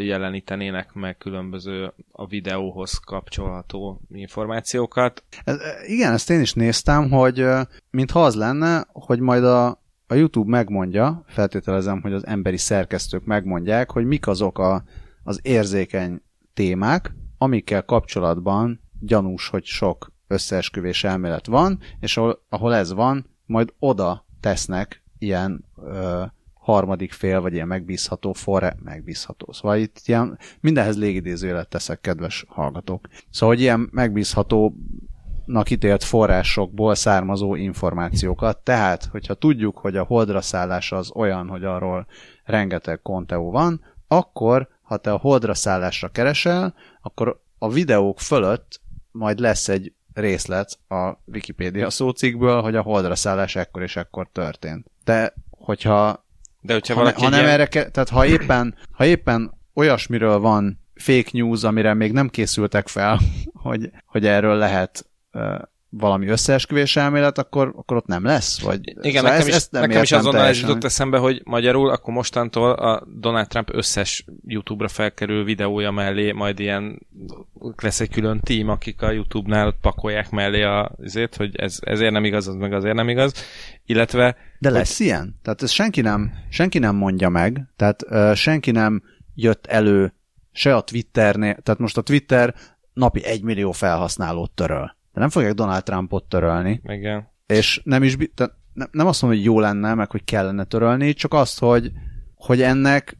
jelenítenének meg különböző a videóhoz kapcsolható információkat. Ez, igen, ezt én is néztem, hogy mintha az lenne, hogy majd a, a YouTube megmondja, feltételezem, hogy az emberi szerkesztők megmondják, hogy mik azok a, az érzékeny témák, amikkel kapcsolatban gyanús, hogy sok összeesküvés elmélet van, és ahol, ahol ez van, majd oda tesznek ilyen ö, harmadik fél, vagy ilyen megbízható forrá, megbízható. Szóval itt ilyen mindenhez légidézőjelet teszek, kedves hallgatók. Szóval, hogy ilyen megbízható ítélt forrásokból származó információkat. Tehát, hogyha tudjuk, hogy a holdra szállás az olyan, hogy arról rengeteg konteó van, akkor, ha te a holdra szállásra keresel, akkor a videók fölött majd lesz egy részlet a Wikipédia szócikkből, hogy a holdra szállás ekkor és ekkor történt. De hogyha de hogyha ha, valaki ha nem ilyen... erre, tehát ha éppen, ha éppen olyasmiről van fake news, amire még nem készültek fel, hogy, hogy erről lehet valami összeesküvés elmélet, akkor, akkor ott nem lesz? Vagy, Igen, szóval nekem, ezt, is, ezt nem nekem is azonnal ez jutott eszembe, hogy magyarul akkor mostantól a Donald Trump összes YouTube-ra felkerül videója mellé majd ilyen lesz egy külön tím, akik a YouTube-nál pakolják mellé a, azért, hogy ez, ezért nem igaz, az meg azért nem igaz, illetve... De lesz hogy... ilyen? Tehát ez senki nem, senki nem mondja meg, tehát uh, senki nem jött elő se a Twitternél, tehát most a Twitter napi egy millió felhasználót töröl. De nem fogják Donald Trumpot törölni. Igen. És nem is, tehát nem azt mondom, hogy jó lenne, meg hogy kellene törölni, csak azt, hogy, hogy ennek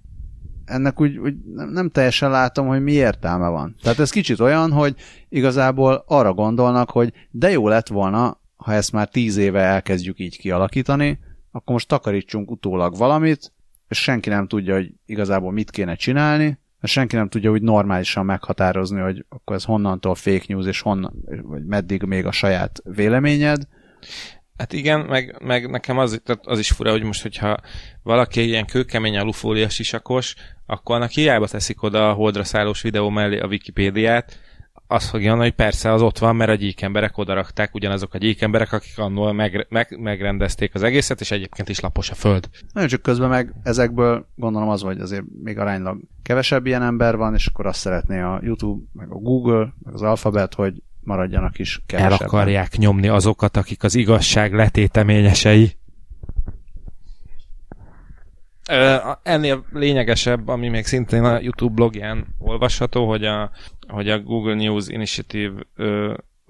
ennek úgy, úgy nem teljesen látom, hogy mi értelme van. Tehát ez kicsit olyan, hogy igazából arra gondolnak, hogy de jó lett volna, ha ezt már tíz éve elkezdjük így kialakítani, akkor most takarítsunk utólag valamit, és senki nem tudja, hogy igazából mit kéne csinálni, és senki nem tudja úgy normálisan meghatározni, hogy akkor ez honnantól fake news, és honnan, vagy meddig még a saját véleményed. Hát igen, meg, meg nekem az, az is fura, hogy most, hogyha valaki ilyen kőkemény alufólia sisakos, akkor annak hiába teszik oda a holdra szállós videó mellé a Wikipédiát, azt fogja mondani, hogy persze az ott van, mert a gyík emberek odarakták, ugyanazok a gyík emberek, akik annól meg, meg, megrendezték az egészet, és egyébként is lapos a föld. Nagyon csak közben meg ezekből gondolom az, hogy azért még aránylag kevesebb ilyen ember van, és akkor azt szeretné a YouTube, meg a Google, meg az Alphabet, hogy maradjanak is kevesebben. El akarják nyomni azokat, akik az igazság letéteményesei. Ennél lényegesebb, ami még szintén a YouTube blogján olvasható, hogy a, hogy a Google News Initiative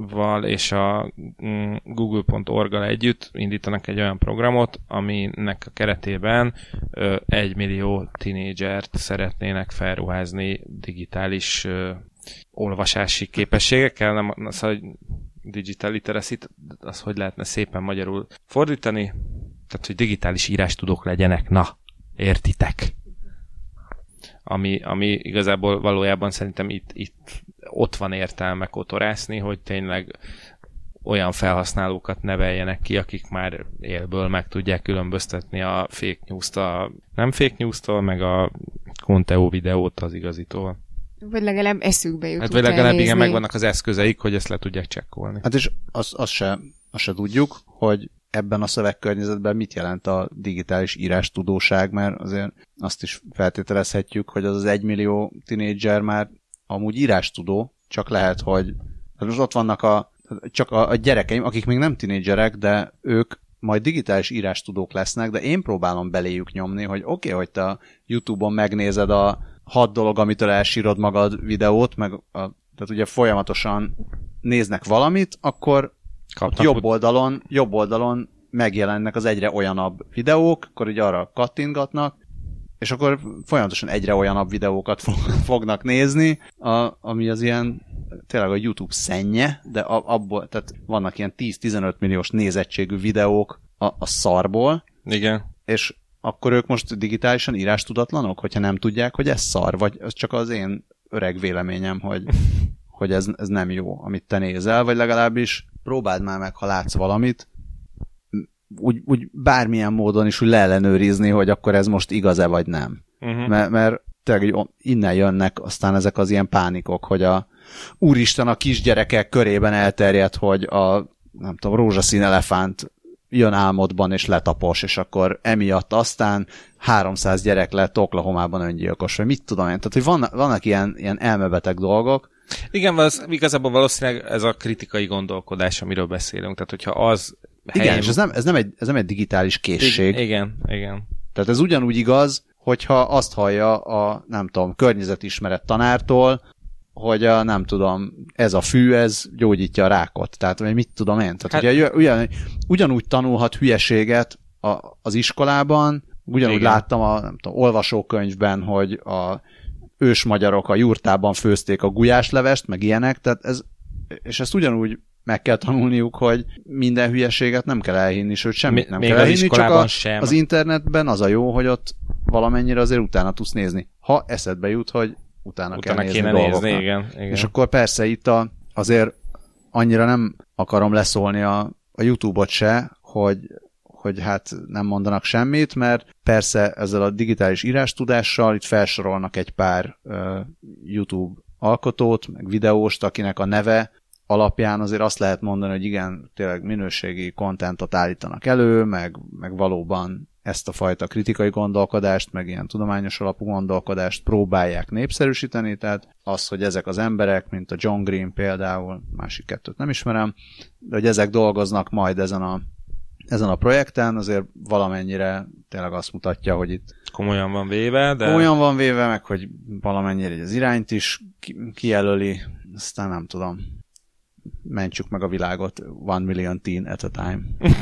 val és a mm, google.org-gal együtt indítanak egy olyan programot, aminek a keretében egy millió tinédzsert szeretnének felruházni digitális olvasási képességekkel, nem az, hogy digital literacy az hogy lehetne szépen magyarul fordítani, tehát, hogy digitális írás tudók legyenek, na, értitek? Ami, ami igazából valójában szerintem itt, itt ott van értelme kotorászni, hogy tényleg olyan felhasználókat neveljenek ki, akik már élből meg tudják különböztetni a fake news-t a nem fake news-tól, meg a Conteo videót az igazitól. Vagy legalább eszükbe jut. Hát vagy legalább igen, megvannak az eszközeik, hogy ezt le tudják csekkolni. Hát és azt az se, azt se tudjuk, hogy ebben a szövegkörnyezetben mit jelent a digitális írás tudóság, mert azért azt is feltételezhetjük, hogy az az egymillió tinédzser már amúgy írás tudó, csak lehet, hogy hát most ott vannak a, csak a, a gyerekeim, akik még nem tinédzserek, de ők majd digitális írás tudók lesznek, de én próbálom beléjük nyomni, hogy oké, okay, hogy te a YouTube-on megnézed a hat dolog, amitől elsírod magad videót, meg a, tehát ugye folyamatosan néznek valamit, akkor Kapnak jobb oldalon, jobb oldalon megjelennek az egyre olyanabb videók, akkor így arra kattingatnak, és akkor folyamatosan egyre olyanabb videókat fognak nézni, a, ami az ilyen tényleg a YouTube szennye, de abból, tehát vannak ilyen 10-15 milliós nézettségű videók a, a szarból. Igen. És akkor ők most digitálisan írás tudatlanok, hogyha nem tudják, hogy ez szar, vagy ez csak az én öreg véleményem, hogy, hogy ez, ez nem jó, amit te nézel, vagy legalábbis próbáld már meg, ha látsz valamit, úgy, úgy bármilyen módon is úgy leellenőrizni, hogy akkor ez most igaz-e vagy nem. Uh-huh. Mert, mert tényleg innen jönnek aztán ezek az ilyen pánikok, hogy a úristen a kisgyerekek körében elterjedt, hogy a nem tudom, rózsaszín elefánt jön álmodban és letapos, és akkor emiatt aztán 300 gyerek lett Oklahomában öngyilkos, vagy mit tudom én. Tehát, hogy vannak, vannak ilyen, ilyen elmebeteg dolgok. Igen, az, igazából valószínűleg ez a kritikai gondolkodás, amiről beszélünk. Tehát, hogyha az igen, és ez nem, ez, nem egy, ez nem egy digitális készség. Igen, igen. Tehát ez ugyanúgy igaz, hogyha azt hallja a, nem tudom, környezetismeret tanártól, hogy a, nem tudom, ez a fű, ez gyógyítja a rákot. Tehát, vagy mit tudom én. Tehát, hát, ugye, ugyan, ugyanúgy tanulhat hülyeséget a, az iskolában, ugyanúgy igen. láttam a nem tudom, olvasókönyvben, hogy a ős magyarok a jurtában főzték a gulyáslevest, meg ilyenek, tehát ez, és ezt ugyanúgy meg kell tanulniuk, hogy minden hülyeséget nem kell elhinni, sőt semmit nem Még kell elhinni, csak a, sem. az internetben az a jó, hogy ott valamennyire azért utána tudsz nézni. Ha eszedbe jut, hogy utána, utána kell nézni kéne nézni, igen, igen. És akkor persze itt a, azért annyira nem akarom leszólni a, a YouTube-ot se, hogy hogy hát nem mondanak semmit, mert persze ezzel a digitális írástudással itt felsorolnak egy pár YouTube alkotót, meg videóst, akinek a neve alapján azért azt lehet mondani, hogy igen, tényleg minőségi kontentot állítanak elő, meg, meg valóban ezt a fajta kritikai gondolkodást, meg ilyen tudományos alapú gondolkodást próbálják népszerűsíteni, tehát az, hogy ezek az emberek, mint a John Green például, másik kettőt nem ismerem, de hogy ezek dolgoznak majd ezen a, ezen a projekten, azért valamennyire tényleg azt mutatja, hogy itt komolyan van véve, de... Komolyan van véve, meg hogy valamennyire az irányt is kijelöli, aztán nem tudom. Mentsük meg a világot one million teen at a time.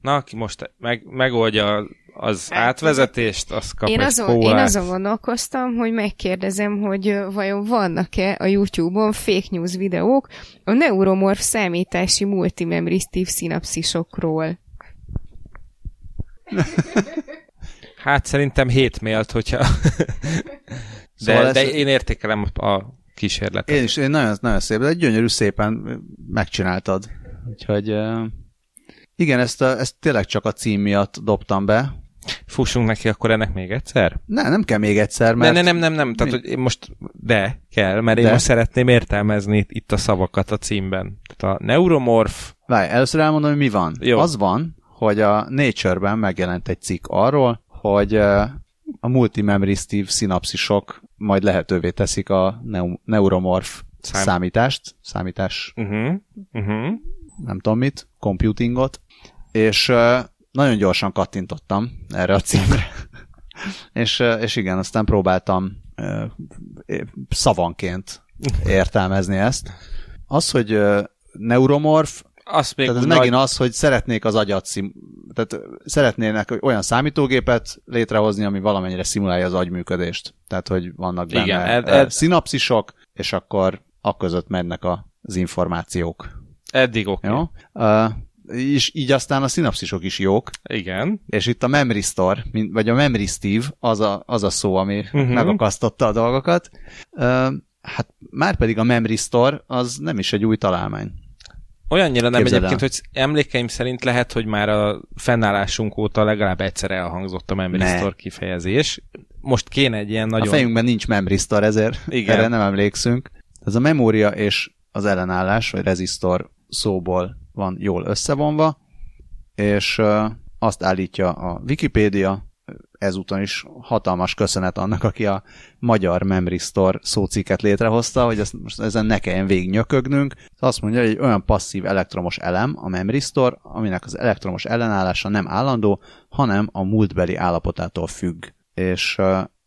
Na, aki most meg, megoldja az átvezetést, az kap én egy azon, én azon gondolkoztam, hogy megkérdezem, hogy vajon vannak-e a YouTube-on fake news videók a neuromorf számítási multimemristív szinapszisokról. hát szerintem hét mélt, hogyha... de, szóval de én értékelem a kísérletet. Én is, én nagyon, nagyon szép, de gyönyörű szépen megcsináltad. Úgyhogy igen, ezt, a, ezt tényleg csak a cím miatt dobtam be. Fussunk neki akkor ennek még egyszer? Ne, nem kell még egyszer, mert... Ne, nem, nem, nem, tehát hogy én most de kell, mert de. én most szeretném értelmezni itt a szavakat a címben. Tehát a neuromorph... Várj, először elmondom, hogy mi van. Jó. Az van, hogy a Nature-ben megjelent egy cikk arról, hogy a multimemoristív szinapszisok majd lehetővé teszik a neu- neuromorf Szám... számítást, számítás, uh-huh. Uh-huh. nem tudom mit, computingot, és nagyon gyorsan kattintottam erre a címre. és, és igen, aztán próbáltam szavanként értelmezni ezt. Az, hogy neuromorf, azt még tehát ez nagy... megint az, hogy szeretnék az agyat szim... tehát szeretnének olyan számítógépet létrehozni, ami valamennyire szimulálja az agyműködést. Tehát, hogy vannak benne Igen, ed, ed... szinapszisok, és akkor akközött mennek az információk. Eddig oké. Okay. Jó? És így aztán a szinapszisok is jók. Igen. És itt a Memory Store, vagy a Memory Steve, az a, az a szó, ami uh-huh. megakasztotta a dolgokat. Uh, hát már pedig a Memory Store az nem is egy új találmány. Olyannyira nem Képzeld egyébként, el. hogy emlékeim szerint lehet, hogy már a fennállásunk óta legalább egyszer elhangzott a Memory ne. Store kifejezés. Most kéne egy ilyen nagyon... A fejünkben nincs Memory Store, ezért Igen. erre nem emlékszünk. Ez a memória és az ellenállás, vagy rezistor szóból van jól összevonva, és azt állítja a Wikipédia, ezúton is hatalmas köszönet annak, aki a magyar Memory Store szóciket létrehozta, hogy ezt, most ezen ne kelljen végignyökögnünk. Azt mondja, hogy egy olyan passzív elektromos elem a Memory Store, aminek az elektromos ellenállása nem állandó, hanem a múltbeli állapotától függ. És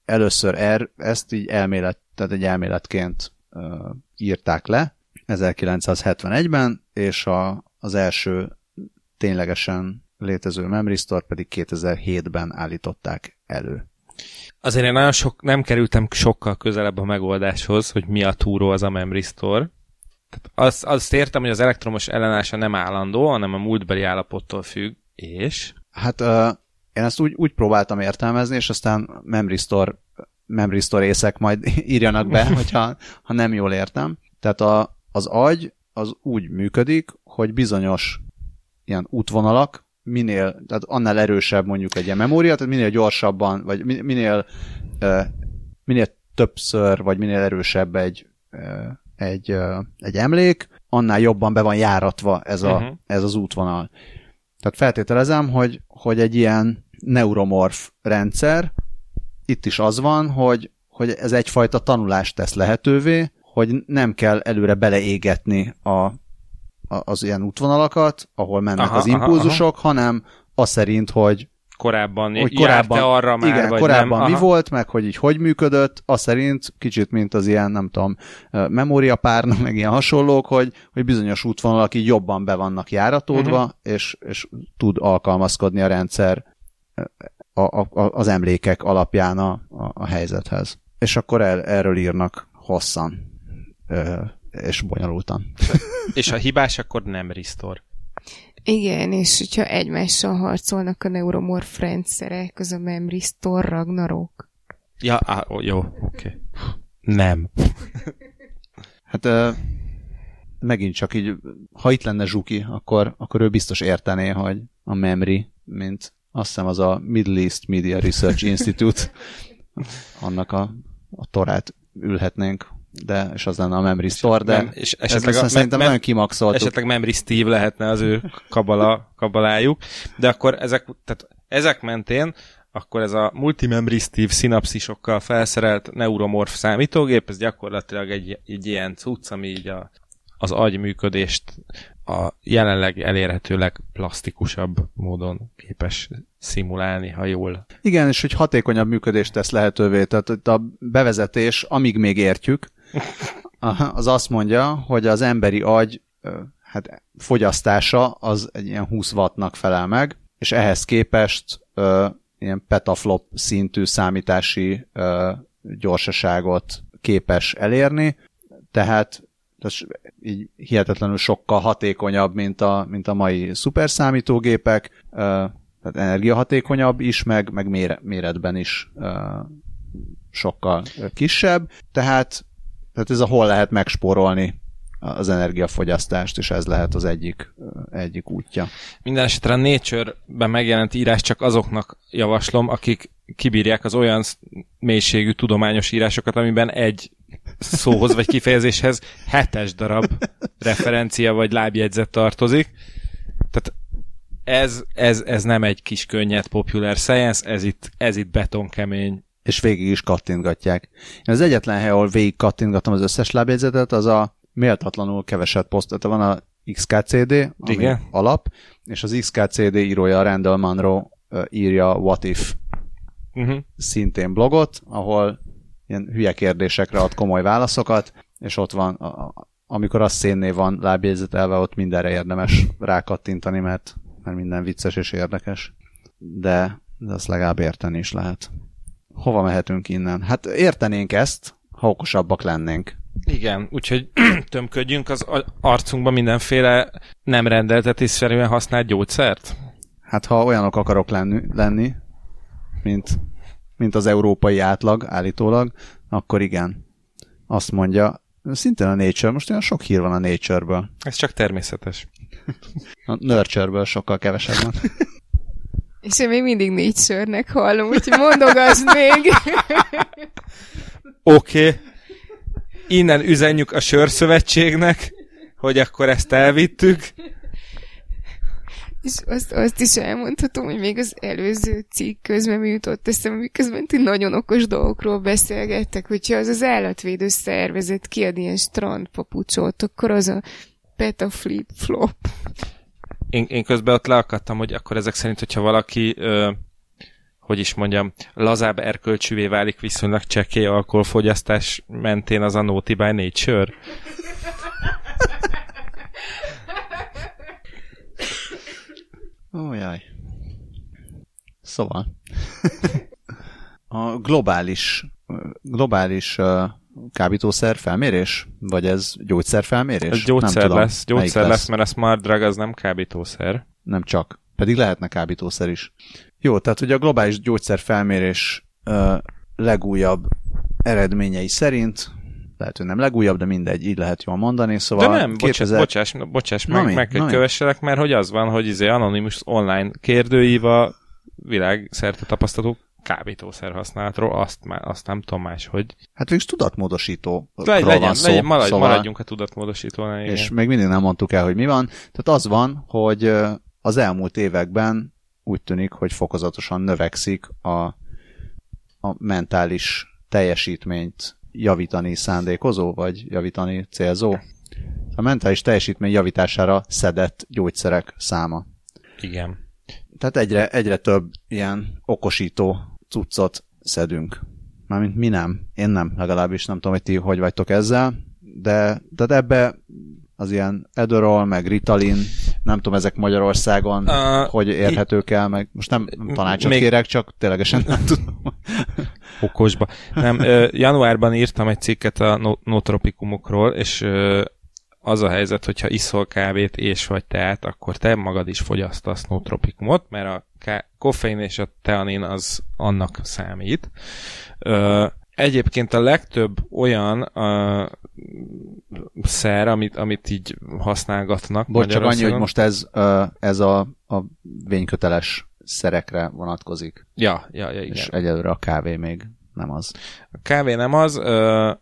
először er, ezt így elmélet, tehát egy elméletként írták le 1971-ben, és a, az első ténylegesen létező Memory Store pedig 2007-ben állították elő. Azért én nagyon sok, nem kerültem sokkal közelebb a megoldáshoz, hogy mi a túró az a Memory Store. Tehát azt, azt értem, hogy az elektromos ellenállása nem állandó, hanem a múltbeli állapottól függ, és... Hát uh, én ezt úgy, úgy próbáltam értelmezni, és aztán Memory Store, Memory Store észek majd írjanak be, hogyha ha nem jól értem. Tehát a, az agy az úgy működik, hogy bizonyos ilyen útvonalak, minél, tehát annál erősebb mondjuk egy ilyen memória, tehát minél gyorsabban, vagy minél, minél többször, vagy minél erősebb egy, egy, egy emlék, annál jobban be van járatva ez, a, uh-huh. ez az útvonal. Tehát feltételezem, hogy, hogy egy ilyen neuromorf rendszer, itt is az van, hogy, hogy ez egyfajta tanulást tesz lehetővé, hogy nem kell előre beleégetni a, az ilyen útvonalakat, ahol mennek aha, az impulzusok, aha, aha. hanem az szerint, hogy korábban, hogy korábban arra már, igen, vagy korábban nem? mi volt, meg hogy így hogy működött, az szerint kicsit, mint az ilyen, nem tudom, memóriapárna, meg ilyen hasonlók, hogy, hogy bizonyos útvonalak így jobban be vannak járatódva, uh-huh. és, és tud alkalmazkodni a rendszer a, a, a, az emlékek alapján a, a, a helyzethez. És akkor el, erről írnak hosszan és bonyolultan. és ha hibás, akkor nem restore. Igen, és hogyha egymással harcolnak a neuromorf rendszerek, az a Memory Store Ragnarok. Ja, á, jó, oké. Okay. Nem. hát uh, megint csak így, ha itt lenne Zsuki, akkor, akkor ő biztos értené, hogy a Memory, mint azt hiszem az a Middle East Media Research Institute, annak a, a torát ülhetnénk de, és az lenne a Memory Store, de Mem- és esetleg a, szerintem mem- nagyon kimaxoltuk. Esetleg Memory Steve lehetne az ő kabala, kabalájuk, de akkor ezek, tehát ezek mentén akkor ez a multimemory Steve szinapszisokkal felszerelt neuromorf számítógép, ez gyakorlatilag egy, egy ilyen cucc, ami így a, az agyműködést a jelenleg elérhetőleg plastikusabb módon képes szimulálni, ha jól. Igen, és hogy hatékonyabb működést tesz lehetővé. Tehát itt a bevezetés, amíg még értjük, az azt mondja, hogy az emberi agy hát fogyasztása az egy ilyen 20 wattnak felel meg, és ehhez képest ö, ilyen petaflop szintű számítási ö, gyorsaságot képes elérni, tehát ez így hihetetlenül sokkal hatékonyabb, mint a, mint a mai szuperszámítógépek, ö, tehát energiahatékonyabb is, meg, meg mére, méretben is ö, sokkal kisebb, tehát, tehát ez a hol lehet megspórolni az energiafogyasztást, és ez lehet az egyik, egyik útja. Minden esetre a Nature-ben megjelent írás csak azoknak javaslom, akik kibírják az olyan mélységű tudományos írásokat, amiben egy szóhoz vagy kifejezéshez hetes darab referencia vagy lábjegyzet tartozik. Tehát ez, ez, ez nem egy kis könnyed popular science, ez itt, ez itt betonkemény. És végig is kattintgatják. Én az egyetlen hely, ahol végig kattintgatom az összes lábjegyzetet, az a méltatlanul keveset poszt. Tehát van a XKCD, ami Igen. alap, és az XKCD írója Randall Munro írja What If Uh-huh. szintén blogot, ahol ilyen hülye kérdésekre ad komoly válaszokat, és ott van, a, a, amikor az szénné van lábjegyzetelve, ott mindenre érdemes rákattintani, mert, mert minden vicces és érdekes. De, de azt legalább érteni is lehet. Hova mehetünk innen? Hát értenénk ezt, ha okosabbak lennénk. Igen, úgyhogy tömködjünk az arcunkba mindenféle nem rendeltetésszerűen használt gyógyszert? Hát ha olyanok akarok lenni, lenni mint, mint az európai átlag állítólag, akkor igen. Azt mondja, szintén a Nature, most olyan sok hír van a Nature-ből. Ez csak természetes. A Nurture-ből sokkal kevesebb van. És én még mindig négy sörnek hallom, úgyhogy mondogass még. Oké. Okay. Innen üzenjük a sörszövetségnek, hogy akkor ezt elvittük. És azt, azt is elmondhatom, hogy még az előző cikk közben mi jutott eszembe, miközben ti nagyon okos dolgokról beszélgettek, hogyha az az állatvédő szervezet kiad ilyen strandpapucsot, akkor az a peta flip flop. Én, én közben ott leakadtam, hogy akkor ezek szerint, hogyha valaki ö, hogy is mondjam, lazább erkölcsűvé válik viszonylag csekély alkoholfogyasztás mentén az a Naughty by Nature. Ó, jaj. Szóval. a globális, globális kábítószer felmérés? Vagy ez gyógyszer felmérés? Ez gyógyszer nem tudom, lesz, gyógyszer lesz. lesz, mert a smart drug az nem kábítószer. Nem csak. Pedig lehetne kábítószer is. Jó, tehát ugye a globális gyógyszer felmérés uh, legújabb eredményei szerint lehet, hogy nem legújabb, de mindegy, így lehet jól mondani. Szóval de nem, 2000... bocsáss, bocsáss, bocsáss meg, mi? meg hogy kövesselek, mert hogy az van, hogy izé Anonymous online kérdőív a világ szerte tapasztaló kábítószer használatról, azt, má, azt nem tudom más, hogy... Hát végülis tudatmódosító. Le, legyen, van szó, legyen, maradj, szóval, maradjunk a tudatmódosítónál. Igen. És még mindig nem mondtuk el, hogy mi van. Tehát az van, hogy az elmúlt években úgy tűnik, hogy fokozatosan növekszik a, a mentális teljesítményt javítani szándékozó, vagy javítani célzó. A mentális teljesítmény javítására szedett gyógyszerek száma. Igen. Tehát egyre, egyre több ilyen okosító cuccot szedünk. Mármint mi nem. Én nem, legalábbis nem tudom, hogy ti hogy vagytok ezzel, de, de ebbe az ilyen Edorol, meg Ritalin, nem tudom, ezek Magyarországon uh, hogy érhetők el, meg most nem tanácsot még... kérek, csak ténylegesen nem tudom. Okosba. Nem, januárban írtam egy cikket a notropikumokról, és az a helyzet, hogyha iszol kávét és vagy teát, akkor te magad is fogyasztasz notropikumot, mert a ká- koffein és a teanin az annak számít. Ö, egyébként a legtöbb olyan uh, szer, amit, amit így használgatnak. Bocs, csak annyi, hogy most ez, ez a, a vényköteles szerekre vonatkozik. Ja, ja, ja, igen. És egyelőre a kávé még nem az. A kávé nem az. Uh,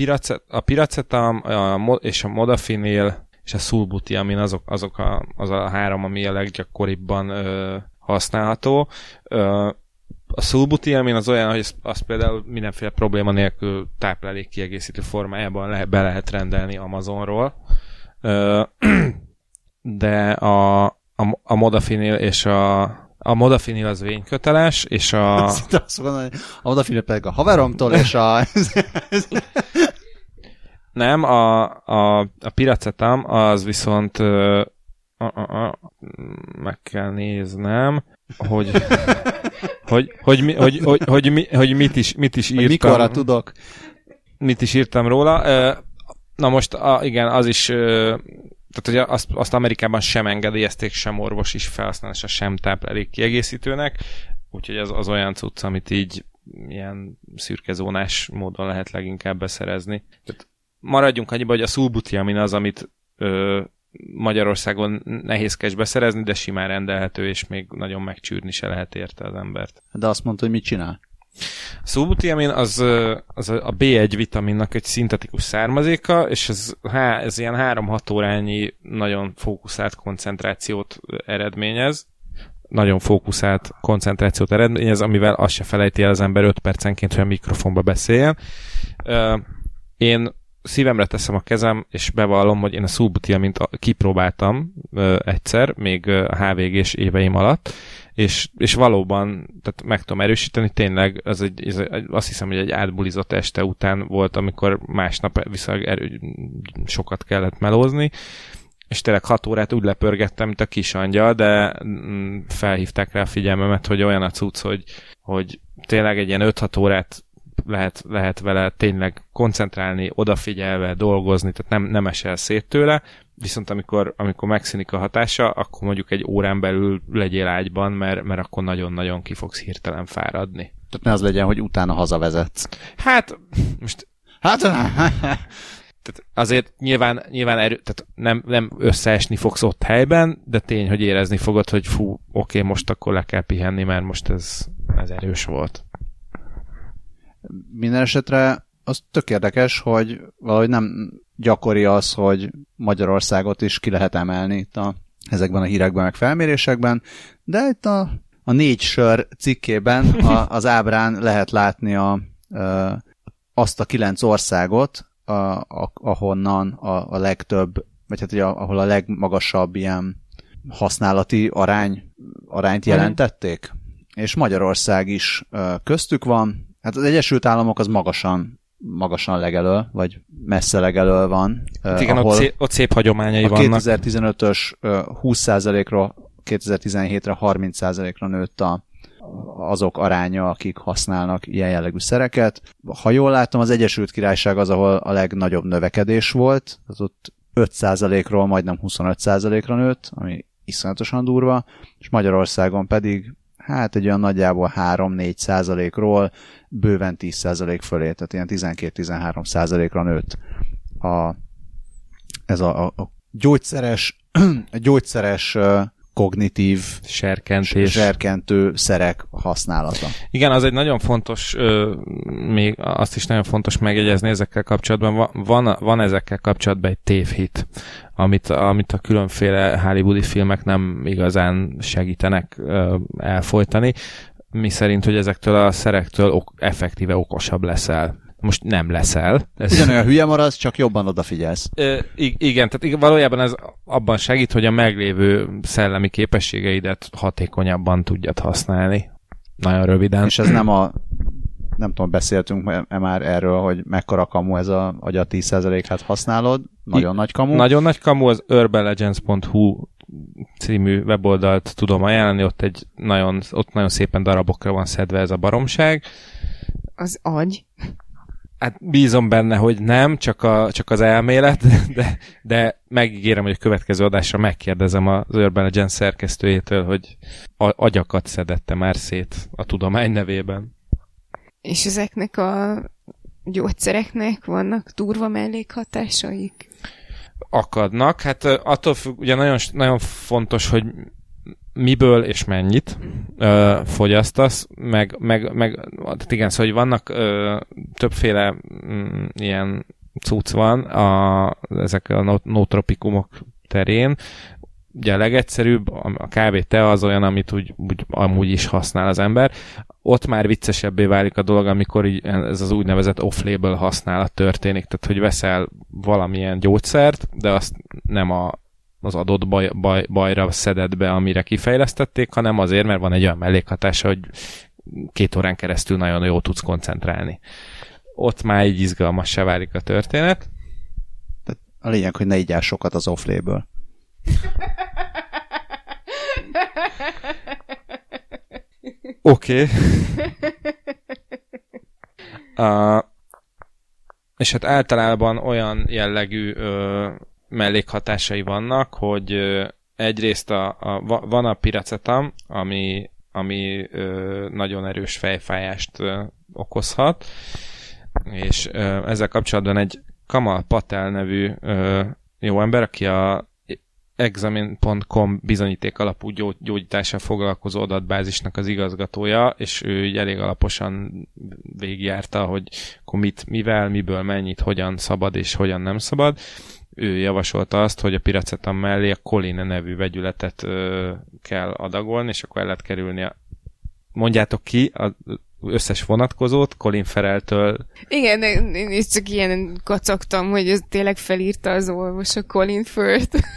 piracet, a piracetam a, és a modafinil és a sulbutiamin azok, azok a, az a három, ami a leggyakoribbban ö, használható. Ö, a sulbutiamin az olyan, hogy azt például mindenféle probléma nélkül táplálék kiegészítő formájában lehet, be lehet rendelni Amazonról. Ö, de a, a, a modafinil és a a modafinil az vényköteles, és a... Azt hogy a modafinil pedig a haveromtól, és a... Nem, a, a, a piracetam az viszont uh, uh, uh, meg kell néznem, hogy hogy, hogy, mi, hogy, hogy, hogy, mi, hogy mit, is, mit is írtam. Mikorra tudok. Mit is írtam róla. Na most, a, igen, az is tehát hogy azt, azt Amerikában sem engedélyezték, sem orvos is felhasználása, sem táplálék kiegészítőnek, úgyhogy az, az olyan cucc, amit így ilyen szürkezónás módon lehet leginkább beszerezni. Tehát maradjunk annyiba, hogy a szulbutiamin az, amit ö, Magyarországon nehézkes beszerezni, de simán rendelhető, és még nagyon megcsűrni se lehet érte az embert. De azt mondta, hogy mit csinál? A szulbutiamin az, az a B1 vitaminnak egy szintetikus származéka, és ez, ez ilyen 3-6 órányi nagyon fókuszált koncentrációt eredményez, nagyon fókuszált koncentrációt eredményez, amivel azt se felejti el az ember 5 percenként, hogy a mikrofonba beszéljen. Én szívemre teszem a kezem, és bevallom, hogy én a szulbutiamint kipróbáltam egyszer, még a HVG-s éveim alatt, és, és valóban tehát meg tudom erősíteni, tényleg az egy, ez egy, azt hiszem, hogy egy átbulizott este után volt, amikor másnap viszonylag erő, sokat kellett melózni, és tényleg hat órát úgy lepörgettem, mint a kis angyal, de mm, felhívták rá a figyelmemet, hogy olyan a cucc, hogy, hogy tényleg egy ilyen 5-6 órát lehet, lehet vele tényleg koncentrálni, odafigyelve, dolgozni, tehát nem, nem esel szét tőle, viszont amikor, amikor megszínik a hatása, akkor mondjuk egy órán belül legyél ágyban, mert, mert akkor nagyon-nagyon ki fogsz hirtelen fáradni. Tehát ne az legyen, hogy utána hazavezetsz. Hát, most... Hát, tehát azért nyilván, nyilván erő, tehát nem, nem összeesni fogsz ott helyben, de tény, hogy érezni fogod, hogy fú, oké, most akkor le kell pihenni, mert most ez, ez erős volt. Minden esetre az tök érdekes, hogy valahogy nem gyakori az, hogy Magyarországot is ki lehet emelni itt a, ezekben a hírekben, meg felmérésekben, de itt a, a négy sör cikkében a, az ábrán lehet látni a, a, azt a kilenc országot, a, a, ahonnan a, a legtöbb, vagy hát ugye, ahol a legmagasabb ilyen használati arány, arányt jelentették. És Magyarország is köztük van, Hát az Egyesült Államok az magasan, magasan legelő, vagy messze legelő van. Hát igen, ahol ott, szép, ott szép hagyományai a vannak. 2015-ös 20%-ról 2017-re 30%-ra nőtt a, azok aránya, akik használnak ilyen jellegű szereket. Ha jól látom, az Egyesült Királyság az, ahol a legnagyobb növekedés volt, az ott 5%-ról majdnem 25%-ra nőtt, ami iszonyatosan durva, és Magyarországon pedig hát egy olyan nagyjából 3-4 százalékról bőven 10 százalék fölé, tehát ilyen 12-13 százalékra nőtt a, ez a, a, a gyógyszeres, a gyógyszeres kognitív serkentés. serkentő szerek használata. Igen, az egy nagyon fontos, még azt is nagyon fontos megjegyezni ezekkel kapcsolatban. Van, van ezekkel kapcsolatban egy tévhit, amit, amit a különféle hollywoodi filmek nem igazán segítenek elfolytani, mi szerint, hogy ezektől a szerektől ok- effektíve okosabb leszel most nem leszel. Ez... Ugyanolyan hülye maradsz, csak jobban odafigyelsz. Ö, igen, tehát valójában ez abban segít, hogy a meglévő szellemi képességeidet hatékonyabban tudjad használni. Nagyon röviden. És ez nem a nem tudom, beszéltünk -e már erről, hogy mekkora kamu ez a agya 10%-át használod. Nagyon I, nagy kamu. Nagyon nagy kamu, az urbanlegends.hu című weboldalt tudom ajánlani, ott egy nagyon, ott nagyon szépen darabokra van szedve ez a baromság. Az agy. Hát bízom benne, hogy nem, csak, a, csak az elmélet, de, de megígérem, hogy a következő adásra megkérdezem az Urban Legends szerkesztőjétől, hogy a, agyakat szedette már szét a tudomány nevében. És ezeknek a gyógyszereknek vannak durva mellékhatásaik? Akadnak. Hát attól függ, ugye nagyon, nagyon fontos, hogy miből és mennyit ö, fogyasztasz, meg, meg, meg tehát igen, szóval hogy vannak ö, többféle mm, ilyen cucc van a, ezek a notropikumok terén, ugye a legegyszerűbb, a kávé te az olyan, amit úgy, úgy amúgy is használ az ember. Ott már viccesebbé válik a dolog, amikor így ez az úgynevezett off-label használat történik, tehát hogy veszel valamilyen gyógyszert, de azt nem a, az adott baj, baj, bajra szedett be, amire kifejlesztették, hanem azért, mert van egy olyan mellékhatása, hogy két órán keresztül nagyon jól tudsz koncentrálni. Ott már így izgalmassá válik a történet. A lényeg, hogy ne így sokat az off-label. Oké. Okay. Uh, és hát általában olyan jellegű ö, mellékhatásai vannak, hogy egyrészt a, a, van a piracetam, ami, ami ö, nagyon erős fejfájást ö, okozhat, és ö, ezzel kapcsolatban egy Kamal Patel nevű ö, jó ember, aki a examin.com bizonyíték alapú gyógyítással foglalkozó adatbázisnak az igazgatója, és ő így elég alaposan végigjárta, hogy akkor mit, mivel, miből, mennyit, hogyan szabad és hogyan nem szabad. Ő javasolta azt, hogy a piracetam mellé a Colin nevű vegyületet ö, kell adagolni, és akkor el lehet kerülni a mondjátok ki, a összes vonatkozót, Colin Fereltől. Igen, én is csak ilyen kacagtam, hogy ez tényleg felírta az orvos a Colin Firth.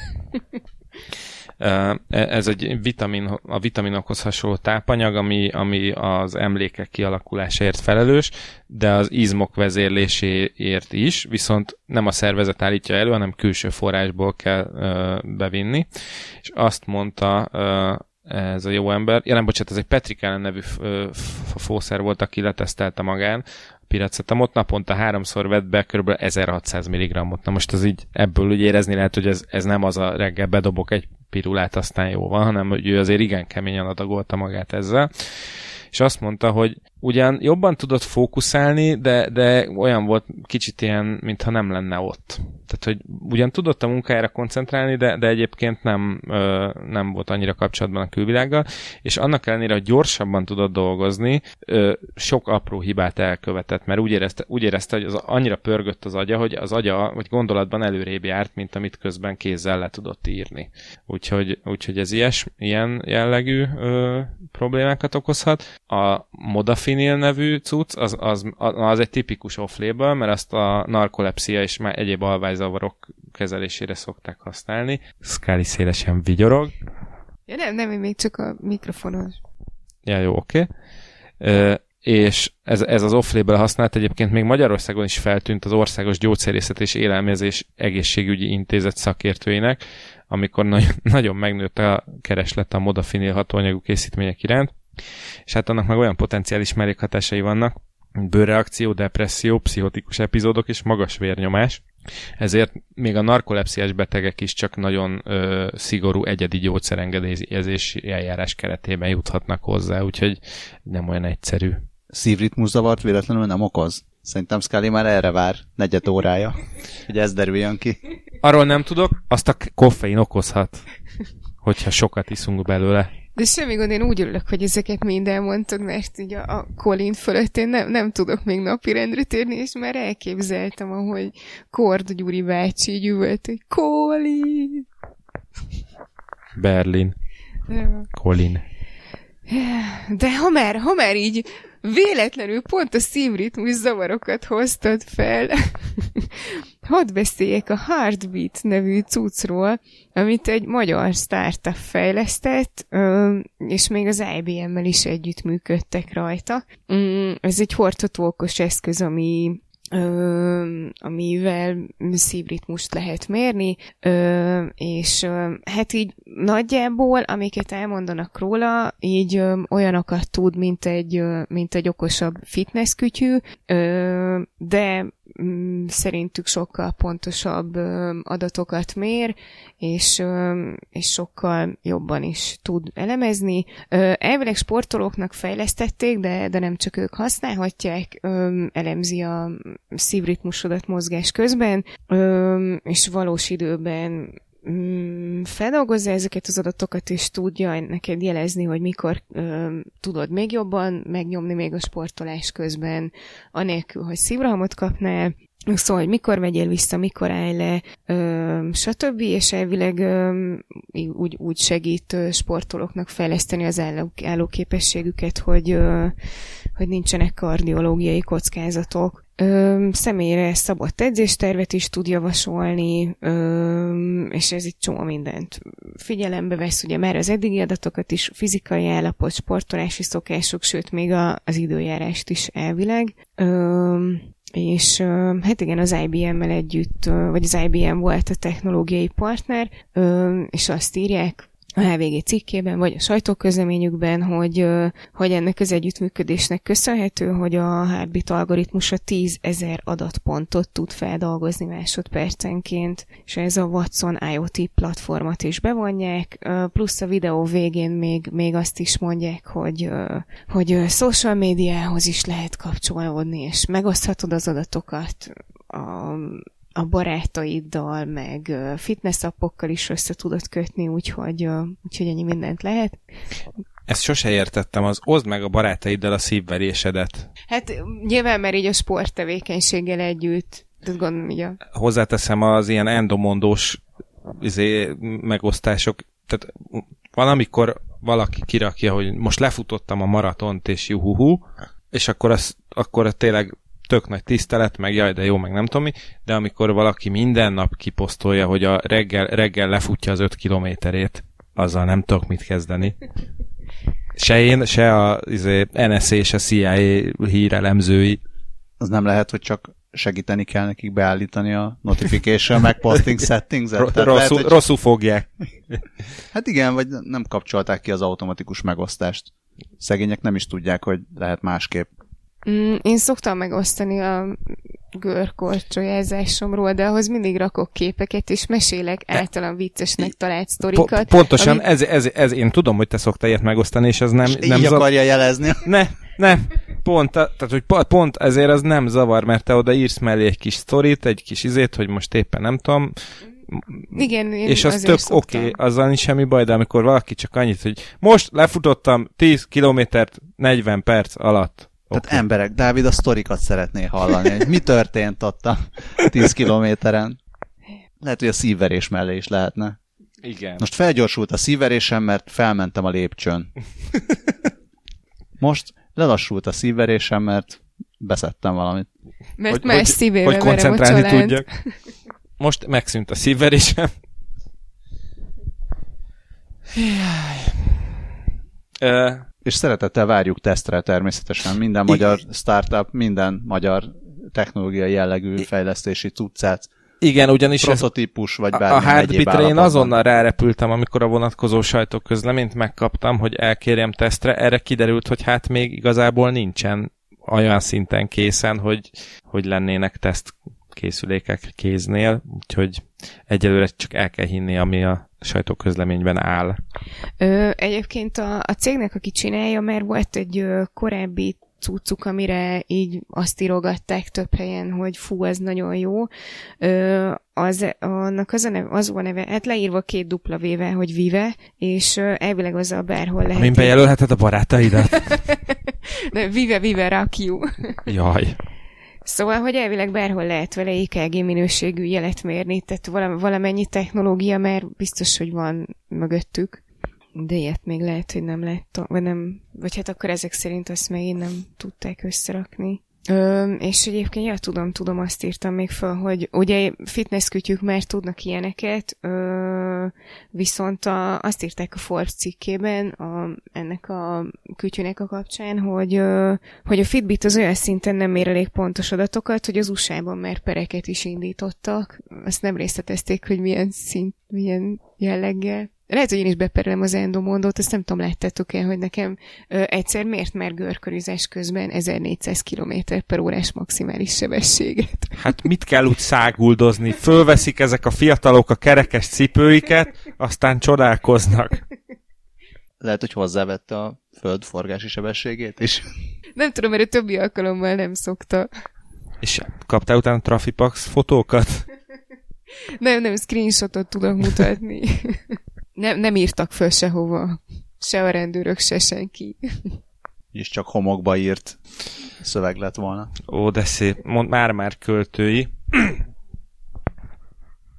E, ez egy vitamin, a vitaminokhoz hasonló tápanyag, ami, ami az emlékek kialakulásáért felelős, de az izmok vezérléséért is, viszont nem a szervezet állítja elő, hanem külső forrásból kell bevinni. És azt mondta ez a jó ember, ja nem, bocsánat, ez egy Patrick Allen nevű fószer volt, aki letesztelte magán, piracetamot, naponta háromszor vett be kb. 1600 mg-ot. Na most az így ebből úgy érezni lehet, hogy ez, ez nem az a reggel bedobok egy pirulát, aztán jó van, hanem hogy ő azért igen keményen adagolta magát ezzel. És azt mondta, hogy ugyan jobban tudott fókuszálni, de, de olyan volt kicsit ilyen, mintha nem lenne ott. Tehát, hogy ugyan tudott a munkájára koncentrálni, de, de egyébként nem, ö, nem volt annyira kapcsolatban a külvilággal, és annak ellenére, hogy gyorsabban tudott dolgozni, ö, sok apró hibát elkövetett, mert úgy érezte, úgy érezte hogy az annyira pörgött az agya, hogy az agya, vagy gondolatban előrébb járt, mint amit közben kézzel le tudott írni. Úgyhogy, úgyhogy ez ilyes, ilyen jellegű ö, problémákat okozhat. A modafinil nevű cucc, az, az, az egy tipikus off-label, mert azt a narkolepszia és már egyéb alvány zavarok kezelésére szokták használni. Scully szélesen vigyorog. Ja nem, nem, még csak a mikrofonos. Ja, jó, oké. Okay. és ez, ez az off-label használat egyébként még Magyarországon is feltűnt az Országos Gyógyszerészet és Élelmezés Egészségügyi Intézet szakértőinek, amikor nagyon, nagyon megnőtt a kereslet a modafinil hatóanyagú készítmények iránt, és hát annak meg olyan potenciális mellékhatásai vannak, bőrreakció, depresszió, pszichotikus epizódok és magas vérnyomás, ezért még a narkolepsziás betegek is csak nagyon ö, szigorú egyedi gyógyszerengedélyezési eljárás keretében juthatnak hozzá, úgyhogy nem olyan egyszerű. zavart véletlenül nem okoz? Szerintem Scully már erre vár negyed órája, hogy ez derüljön ki. Arról nem tudok, azt a koffein okozhat, hogyha sokat iszunk belőle. De semmi gond, én úgy örülök, hogy ezeket mind elmondtad, mert így a, a Colin fölött én nem, nem tudok még napirendre térni, és már elképzeltem, ahogy Kord Gyuri bácsi így üvölt, hogy Colin! Berlin. Colin. De ha már, ha már így véletlenül pont a szívritmus zavarokat hoztad fel. Hadd beszéljek a Heartbeat nevű cuccról, amit egy magyar startup fejlesztett, és még az IBM-mel is együttműködtek rajta. Mm, ez egy hordhatókos eszköz, ami amivel szívritmust lehet mérni, és hát így nagyjából, amiket elmondanak róla, így olyanokat tud, mint egy, mint egy okosabb fitnesskütyű, de szerintük sokkal pontosabb adatokat mér, és, és sokkal jobban is tud elemezni. Elvileg sportolóknak fejlesztették, de, de nem csak ők használhatják, elemzi a szívritmusodat mozgás közben, és valós időben mm, feldolgozza ezeket az adatokat, és tudja neked jelezni, hogy mikor ö, tudod még jobban megnyomni még a sportolás közben, anélkül, hogy szívrohamot kapnál, Szóval, hogy mikor vegyél vissza, mikor állj le, ö, stb. És elvileg ö, úgy, úgy segít sportolóknak fejleszteni az álló, állóképességüket, hogy, ö, hogy nincsenek kardiológiai kockázatok. Ö, személyre szabott edzéstervet is tud javasolni, ö, és ez itt csomó mindent figyelembe vesz, ugye már az eddigi adatokat is, fizikai állapot, sportolási szokások, sőt még a, az időjárást is elvileg. Ö, és hát igen, az IBM-mel együtt, vagy az IBM volt a technológiai partner, és azt írják, a HVG cikkében, vagy a sajtóközleményükben, hogy, hogy ennek az együttműködésnek köszönhető, hogy a Heartbeat algoritmusa 10 ezer adatpontot tud feldolgozni másodpercenként, és ez a Watson IoT platformot is bevonják, plusz a videó végén még, még azt is mondják, hogy, hogy social médiához is lehet kapcsolódni, és megoszthatod az adatokat a a barátaiddal, meg fitness appokkal is össze tudod kötni, úgyhogy, úgyhogy ennyi mindent lehet. Ezt sose értettem, az oszd meg a barátaiddal a szívverésedet. Hát nyilván már így a sporttevékenységgel együtt, tehát gondolom így a... Hozzáteszem az ilyen endomondós izé, megosztások, tehát van, amikor valaki kirakja, hogy most lefutottam a maratont, és juhuhu, és akkor, az, akkor tényleg tök nagy tisztelet, meg jaj, de jó, meg nem tudom mi, de amikor valaki minden nap kiposztolja, hogy a reggel, reggel lefutja az 5 kilométerét, azzal nem tudok mit kezdeni. Se én, se a izé, és a CIA hírelemzői. Az nem lehet, hogy csak segíteni kell nekik beállítani a notification meg posting settings-et. rosszul, lehet, hogy... rosszul fogják. Hát igen, vagy nem kapcsolták ki az automatikus megosztást. Szegények nem is tudják, hogy lehet másképp. Mm, én szoktam megosztani a görkorcsolyázásomról, de ahhoz mindig rakok képeket, és mesélek általán viccesnek talált sztorikat. Po- pontosan, ami... ez, ez, ez, én tudom, hogy te szoktál ilyet megosztani, és ez nem... És nem így zav... akarja jelezni. Ne, ne, pont, tehát, hogy pont ezért az nem zavar, mert te oda írsz mellé egy kis sztorit, egy kis izét, hogy most éppen nem tudom, igen, én És az tök oké, okay, azzal nincs semmi baj, de amikor valaki csak annyit, hogy most lefutottam 10 kilométert 40 perc alatt, tehát okay. emberek, Dávid a sztorikat szeretné hallani, hogy mi történt ott a 10 kilométeren. Lehet, hogy a szívverés mellé is lehetne. Igen. Most felgyorsult a szívverésem, mert felmentem a lépcsőn. Most lelassult a szívverésem, mert beszettem valamit. Mert hogy, más szívével hogy koncentrálni tudjak. Most megszűnt a szívverésem. Jaj és szeretettel várjuk tesztre természetesen minden magyar startup, minden magyar technológiai jellegű fejlesztési cuccát. Igen, ugyanis prototípus, vagy bármi A Heartbeat-re én azonnal rárepültem, amikor a vonatkozó sajtóközleményt megkaptam, hogy elkérjem tesztre. Erre kiderült, hogy hát még igazából nincsen olyan szinten készen, hogy, hogy lennének teszt készülékek kéznél, úgyhogy egyelőre csak el kell hinni, ami a sajtóközleményben áll. Ö, egyébként a, a cégnek, aki csinálja, mert volt egy ö, korábbi cuccuk, amire így azt írogatták több helyen, hogy fú, ez nagyon jó. Ö, az, annak az, a neve, az a neve, hát leírva két dupla véve, hogy Vive, és ö, elvileg a bárhol lehet. Amin bejelölheted a barátaidat? De Vive, Vive, Rakju. Jaj. Szóval, hogy elvileg bárhol lehet vele EKG minőségű jelet mérni, tehát valamennyi technológia már biztos, hogy van mögöttük. De ilyet még lehet, hogy nem lehet, vagy nem, vagy hát akkor ezek szerint azt megint nem tudták összerakni. Ö, és egyébként, ja, tudom, tudom, azt írtam még fel, hogy ugye fitness kütyük már tudnak ilyeneket, ö, viszont a, azt írták a Forbes cikkében a, ennek a kütyűnek a kapcsán, hogy, ö, hogy a Fitbit az olyan szinten nem mér elég pontos adatokat, hogy az USA-ban már pereket is indítottak. Azt nem részletezték, hogy milyen szint, milyen jelleggel. Lehet, hogy én is beperelem az endomondót, ezt nem tudom, láttátok el, hogy nekem ö, egyszer miért már görkörizés közben 1400 km per órás maximális sebességet. Hát mit kell úgy száguldozni? Fölveszik ezek a fiatalok a kerekes cipőiket, aztán csodálkoznak. Lehet, hogy hozzávette a föld forgási sebességét is. Nem tudom, mert a többi alkalommal nem szokta. És kaptál utána Trafipax fotókat? Nem, nem, screenshotot tudok mutatni. Nem, nem írtak föl sehova. Se a rendőrök, se senki. És csak homokba írt szöveg lett volna. Ó, de szép. Mond, már-már költői.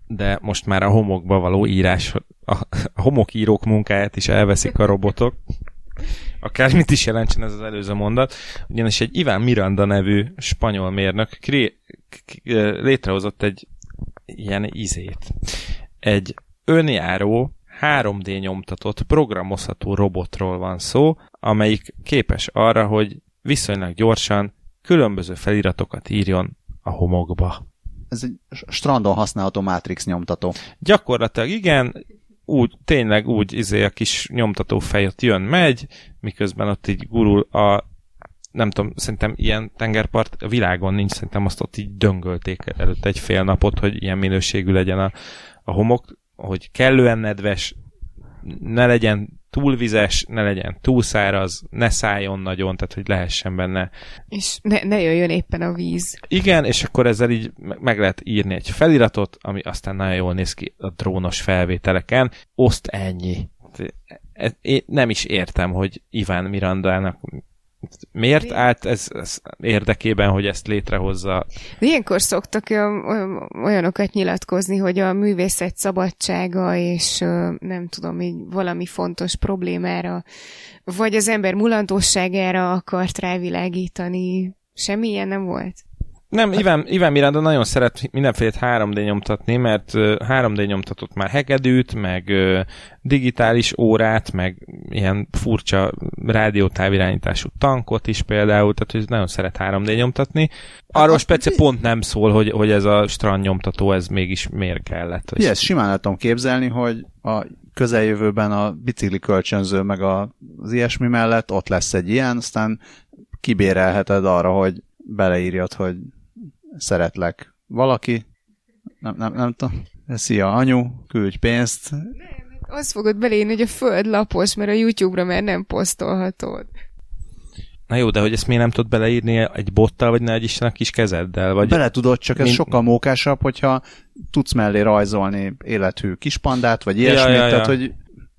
De most már a homokba való írás, a, homokírók munkáját is elveszik a robotok. Akármit is jelentsen ez az előző mondat. Ugyanis egy Iván Miranda nevű spanyol mérnök kré, létrehozott egy ilyen izét. Egy önjáró 3D nyomtatott, programozható robotról van szó, amelyik képes arra, hogy viszonylag gyorsan különböző feliratokat írjon a homokba. Ez egy strandon használható Matrix nyomtató. Gyakorlatilag igen, úgy, tényleg úgy izé a kis nyomtató fej ott jön, megy, miközben ott így gurul a nem tudom, szerintem ilyen tengerpart a világon nincs, szerintem azt ott így döngölték előtt egy fél napot, hogy ilyen minőségű legyen a, a homok, hogy kellően nedves, ne legyen túlvizes, ne legyen túlszáraz, ne szálljon nagyon, tehát hogy lehessen benne. És ne, ne jöjjön éppen a víz. Igen, és akkor ezzel így meg lehet írni egy feliratot, ami aztán nagyon jól néz ki a drónos felvételeken. Oszt ennyi. Én nem is értem, hogy Iván Mirandának Miért állt ez, ez érdekében, hogy ezt létrehozza? Ilyenkor szoktak olyanokat nyilatkozni, hogy a művészet szabadsága és nem tudom, így valami fontos problémára, vagy az ember mulandóságára akart rávilágítani. Semmi ilyen nem volt? Nem, Iván, Iván Miranda nagyon szeret mindenféle 3D nyomtatni, mert 3D nyomtatott már hegedűt, meg digitális órát, meg ilyen furcsa rádiótávirányítású tankot is például, tehát hogy nagyon szeret 3D nyomtatni. Arról speciál pont nem szól, hogy, hogy ez a strand nyomtató, ez mégis miért kellett. Hogy... ezt simán tudom képzelni, hogy a közeljövőben a bicikli kölcsönző meg a, az ilyesmi mellett ott lesz egy ilyen, aztán kibérelheted arra, hogy beleírjad, hogy szeretlek valaki, nem, nem, nem tudom, szia anyu, küldj pénzt. Nem, azt fogod beleírni, hogy a föld lapos, mert a YouTube-ra már nem posztolhatod. Na jó, de hogy ezt miért nem tudod beleírni egy bottal, vagy ne egy Isten a kis kezeddel? Vagy... Bele tudod, csak ez Min... sokkal mókásabb, hogyha tudsz mellé rajzolni élethű kispandát, vagy ilyesmit, ja, ja, ja. tehát hogy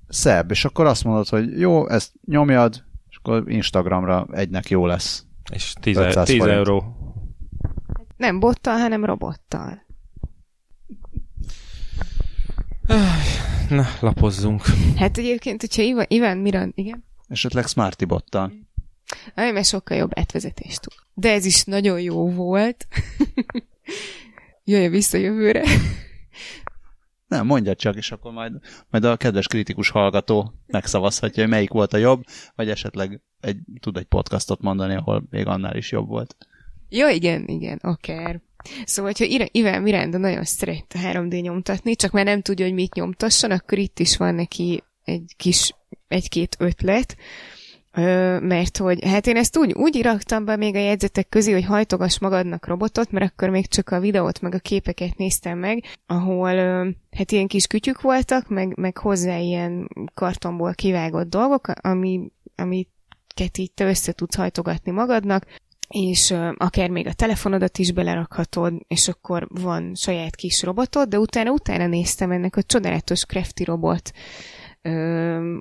szebb, és akkor azt mondod, hogy jó, ezt nyomjad, és akkor Instagramra egynek jó lesz. És 10, 10 euró nem bottal, hanem robottal. Na, lapozzunk. Hát egyébként, hogyha Ivan, Ivan Miran, igen? Esetleg Smarty bottal. Ami mert sokkal jobb átvezetést tud. De ez is nagyon jó volt. Jöjjön vissza jövőre. Nem, mondja csak, és akkor majd, majd a kedves kritikus hallgató megszavazhatja, hogy melyik volt a jobb, vagy esetleg egy, tud egy podcastot mondani, ahol még annál is jobb volt. Ja, igen, igen, akár. Szóval, hogyha Iván Miranda nagyon szeret 3D nyomtatni, csak már nem tudja, hogy mit nyomtasson, akkor itt is van neki egy kis, egy-két ötlet, mert hogy, hát én ezt úgy, úgy iraktam be még a jegyzetek közé, hogy hajtogass magadnak robotot, mert akkor még csak a videót, meg a képeket néztem meg, ahol hát ilyen kis kütyük voltak, meg, meg hozzá ilyen kartonból kivágott dolgok, ami, amit így te össze tudsz hajtogatni magadnak, és akár még a telefonodat is belerakhatod, és akkor van saját kis robotod, de utána utána néztem ennek a csodálatos Crafty robot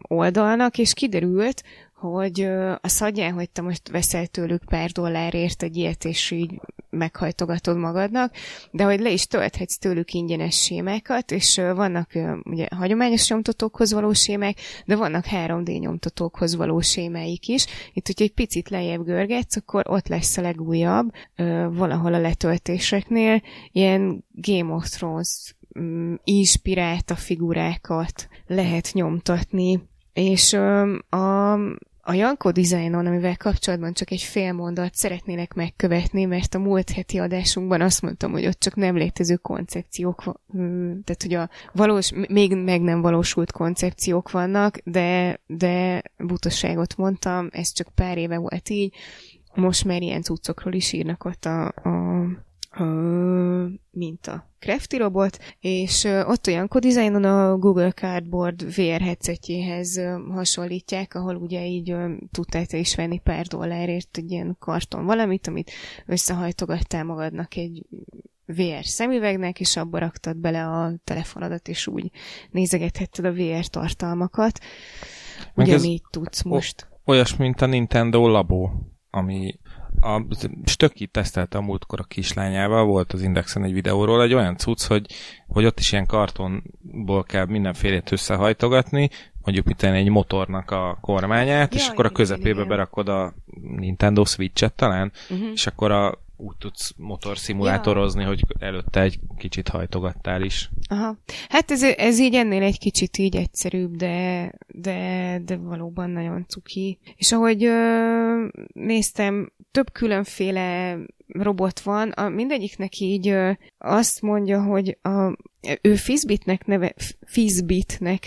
oldalnak, és kiderült, hogy a szadján, hogy te most veszel tőlük pár dollárért egy ilyet, és így meghajtogatod magadnak, de hogy le is tölthetsz tőlük ingyenes sémákat, és vannak ugye hagyományos nyomtatókhoz való sémák, de vannak 3D nyomtatókhoz való sémáik is. Itt, hogyha egy picit lejjebb görgetsz, akkor ott lesz a legújabb, valahol a letöltéseknél, ilyen Game of Thrones um, inspirálta figurákat lehet nyomtatni, és a a Janko dizájnon, amivel kapcsolatban csak egy fél mondat szeretnének megkövetni, mert a múlt heti adásunkban azt mondtam, hogy ott csak nem létező koncepciók, tehát hogy a valós, még meg nem valósult koncepciók vannak, de, de butaságot mondtam, ez csak pár éve volt így, most már ilyen cuccokról is írnak ott a, a mint a Crafty robot, és ott olyan kodizájnon a Google Cardboard VR headsetjéhez hasonlítják, ahol ugye így tudtál te is venni pár dollárért egy ilyen karton valamit, amit összehajtogattál magadnak egy VR szemüvegnek, és abba raktad bele a telefonodat, és úgy nézegethetted a VR tartalmakat. Ugyanígy tudsz most. Olyas, mint a Nintendo Labo, ami a Stöki tesztelte a múltkor a kislányával, volt az Indexen egy videóról, egy olyan cucc, hogy, hogy ott is ilyen kartonból kell mindenfélét összehajtogatni, mondjuk mint egy motornak a kormányát, ja, és akkor a közepébe igen. berakod a Nintendo Switch-et talán, uh-huh. és akkor a úgy tudsz motorszimulátorozni, ja. hogy előtte egy kicsit hajtogattál is. Aha. Hát ez, ez így ennél egy kicsit így egyszerűbb, de, de, de valóban nagyon cuki. És ahogy ö, néztem, több különféle robot van, a, mindegyiknek így ö, azt mondja, hogy a, ő Fizbitnek, neve,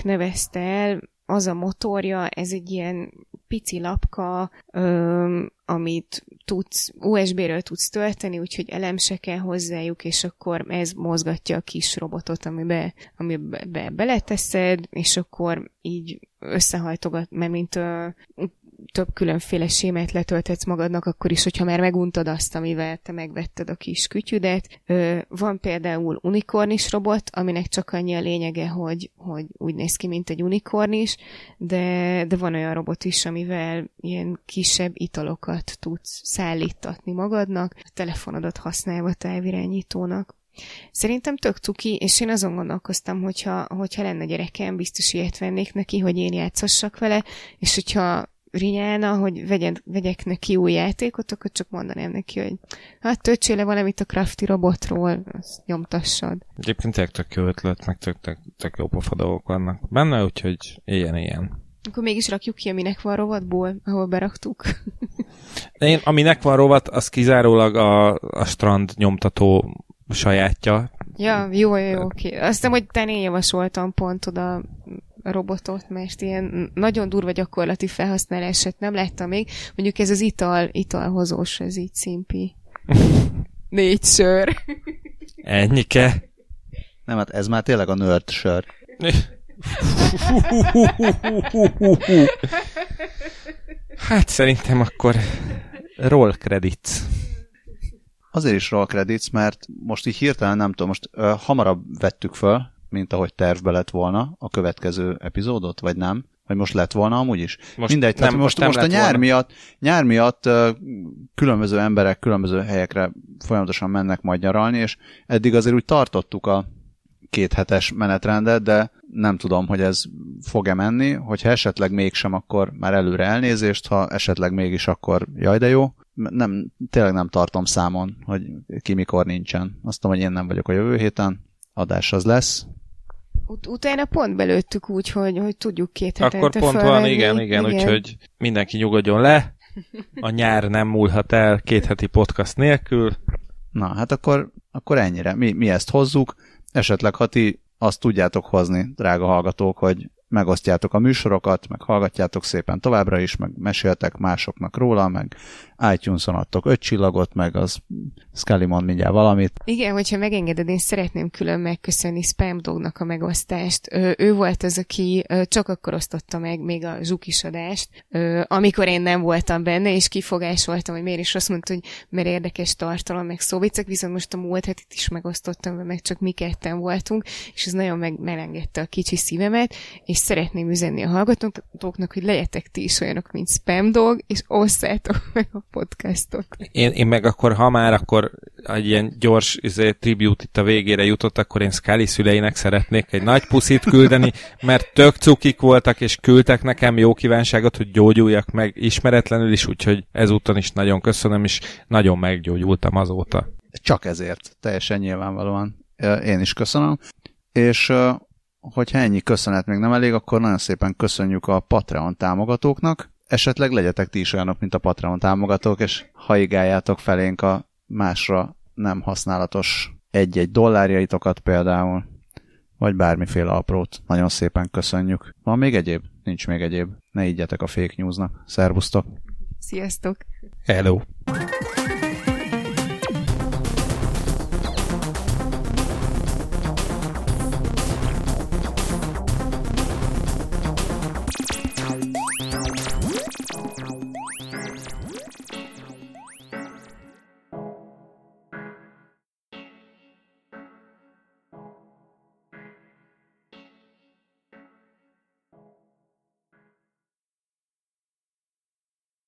nevezte el az a motorja, ez egy ilyen pici lapka, ö, amit tudsz, USB-ről tudsz tölteni, úgyhogy elem se kell hozzájuk, és akkor ez mozgatja a kis robotot, amibe, amibe beleteszed, és akkor így összehajtogat, mert mint ö, több különféle sémát letöltetsz magadnak, akkor is, hogyha már meguntad azt, amivel te megvetted a kis kütyüdet. Van például unikornis robot, aminek csak annyi a lényege, hogy, hogy úgy néz ki, mint egy unikornis, de, de van olyan robot is, amivel ilyen kisebb italokat tudsz szállítatni magadnak, a telefonodat használva távirányítónak. Szerintem tök cuki, és én azon gondolkoztam, hogyha, hogyha lenne gyerekem, biztos ilyet vennék neki, hogy én játszassak vele, és hogyha rinyálna, hogy vegyed, vegyek neki új játékot, akkor csak mondanám neki, hogy hát töltsél le valamit a Crafty robotról, azt nyomtassad. Egyébként tényleg tök jó ötlet, meg tök, tök, tök jó pofa dolgok vannak benne, úgyhogy ilyen-ilyen. Akkor mégis rakjuk ki, aminek van rovatból, ahol beraktuk. De én, aminek van rovat, az kizárólag a, a strand nyomtató sajátja. Ja, jó, jó, jó, oké. Azt hiszem, hogy te én javasoltam pont oda robotot, mert ilyen nagyon durva gyakorlati felhasználását nem láttam még. Mondjuk ez az ital, italhozós, ez így szimpi. Négy sör. Ennyike? Nem, hát ez már tényleg a nerd sör. Hát szerintem akkor roll credits. Azért is roll credits, mert most így hirtelen nem tudom, most uh, hamarabb vettük föl, mint ahogy tervbe lett volna a következő epizódot, vagy nem? Vagy most lett volna amúgy is? Most Mindegy, nem, tehát most, most, most a nyár volna. miatt, nyár miatt különböző emberek különböző helyekre folyamatosan mennek majd nyaralni, és eddig azért úgy tartottuk a két hetes menetrendet, de nem tudom, hogy ez fog-e menni, hogyha esetleg mégsem, akkor már előre elnézést, ha esetleg mégis, akkor jaj de jó. Nem, tényleg nem tartom számon, hogy ki mikor nincsen. Azt tudom, hogy én nem vagyok a jövő héten, adás az lesz, Ut- utána pont belőttük úgy, hogy, hogy tudjuk két hetente Akkor pont felvenni. van, igen, igen, igen, úgyhogy mindenki nyugodjon le. A nyár nem múlhat el két heti podcast nélkül. Na, hát akkor, akkor ennyire. Mi, mi ezt hozzuk. Esetleg, ha ti azt tudjátok hozni, drága hallgatók, hogy megosztjátok a műsorokat, meg hallgatjátok szépen továbbra is, meg meséltek másoknak róla, meg iTunes-on adtok öt csillagot, meg az Scully mond mindjárt valamit. Igen, hogyha megengeded, én szeretném külön megköszönni Spam Dognak a megosztást. Ő, ő volt az, aki csak akkor osztotta meg még a zsukisodást, amikor én nem voltam benne, és kifogás voltam, hogy miért is azt mondta, hogy mert érdekes tartalom, meg szóvicek, viszont most a múlt hetit is megosztottam, meg csak mi ketten voltunk, és ez nagyon megmelengedte a kicsi szívemet, és szeretném üzenni a hallgatóknak, hogy legyetek ti is olyanok, mint Spam Dog, és osszátok meg a podcastot. Én, én meg akkor, ha már akkor egy ilyen gyors izé, tribute itt a végére jutott, akkor én Scully szüleinek szeretnék egy nagy puszit küldeni, mert tök cukik voltak, és küldtek nekem jó kívánságot, hogy gyógyuljak meg ismeretlenül is, úgyhogy ezúton is nagyon köszönöm, és nagyon meggyógyultam azóta. Csak ezért, teljesen nyilvánvalóan. Én is köszönöm. És hogyha ennyi köszönet még nem elég, akkor nagyon szépen köszönjük a Patreon támogatóknak, esetleg legyetek ti is olyanok, mint a Patreon támogatók, és haigáljátok felénk a másra nem használatos egy-egy dollárjaitokat például, vagy bármiféle aprót. Nagyon szépen köszönjük. Van még egyéb? Nincs még egyéb. Ne ígyetek a fake newsnak. Szervusztok! Sziasztok! Hello!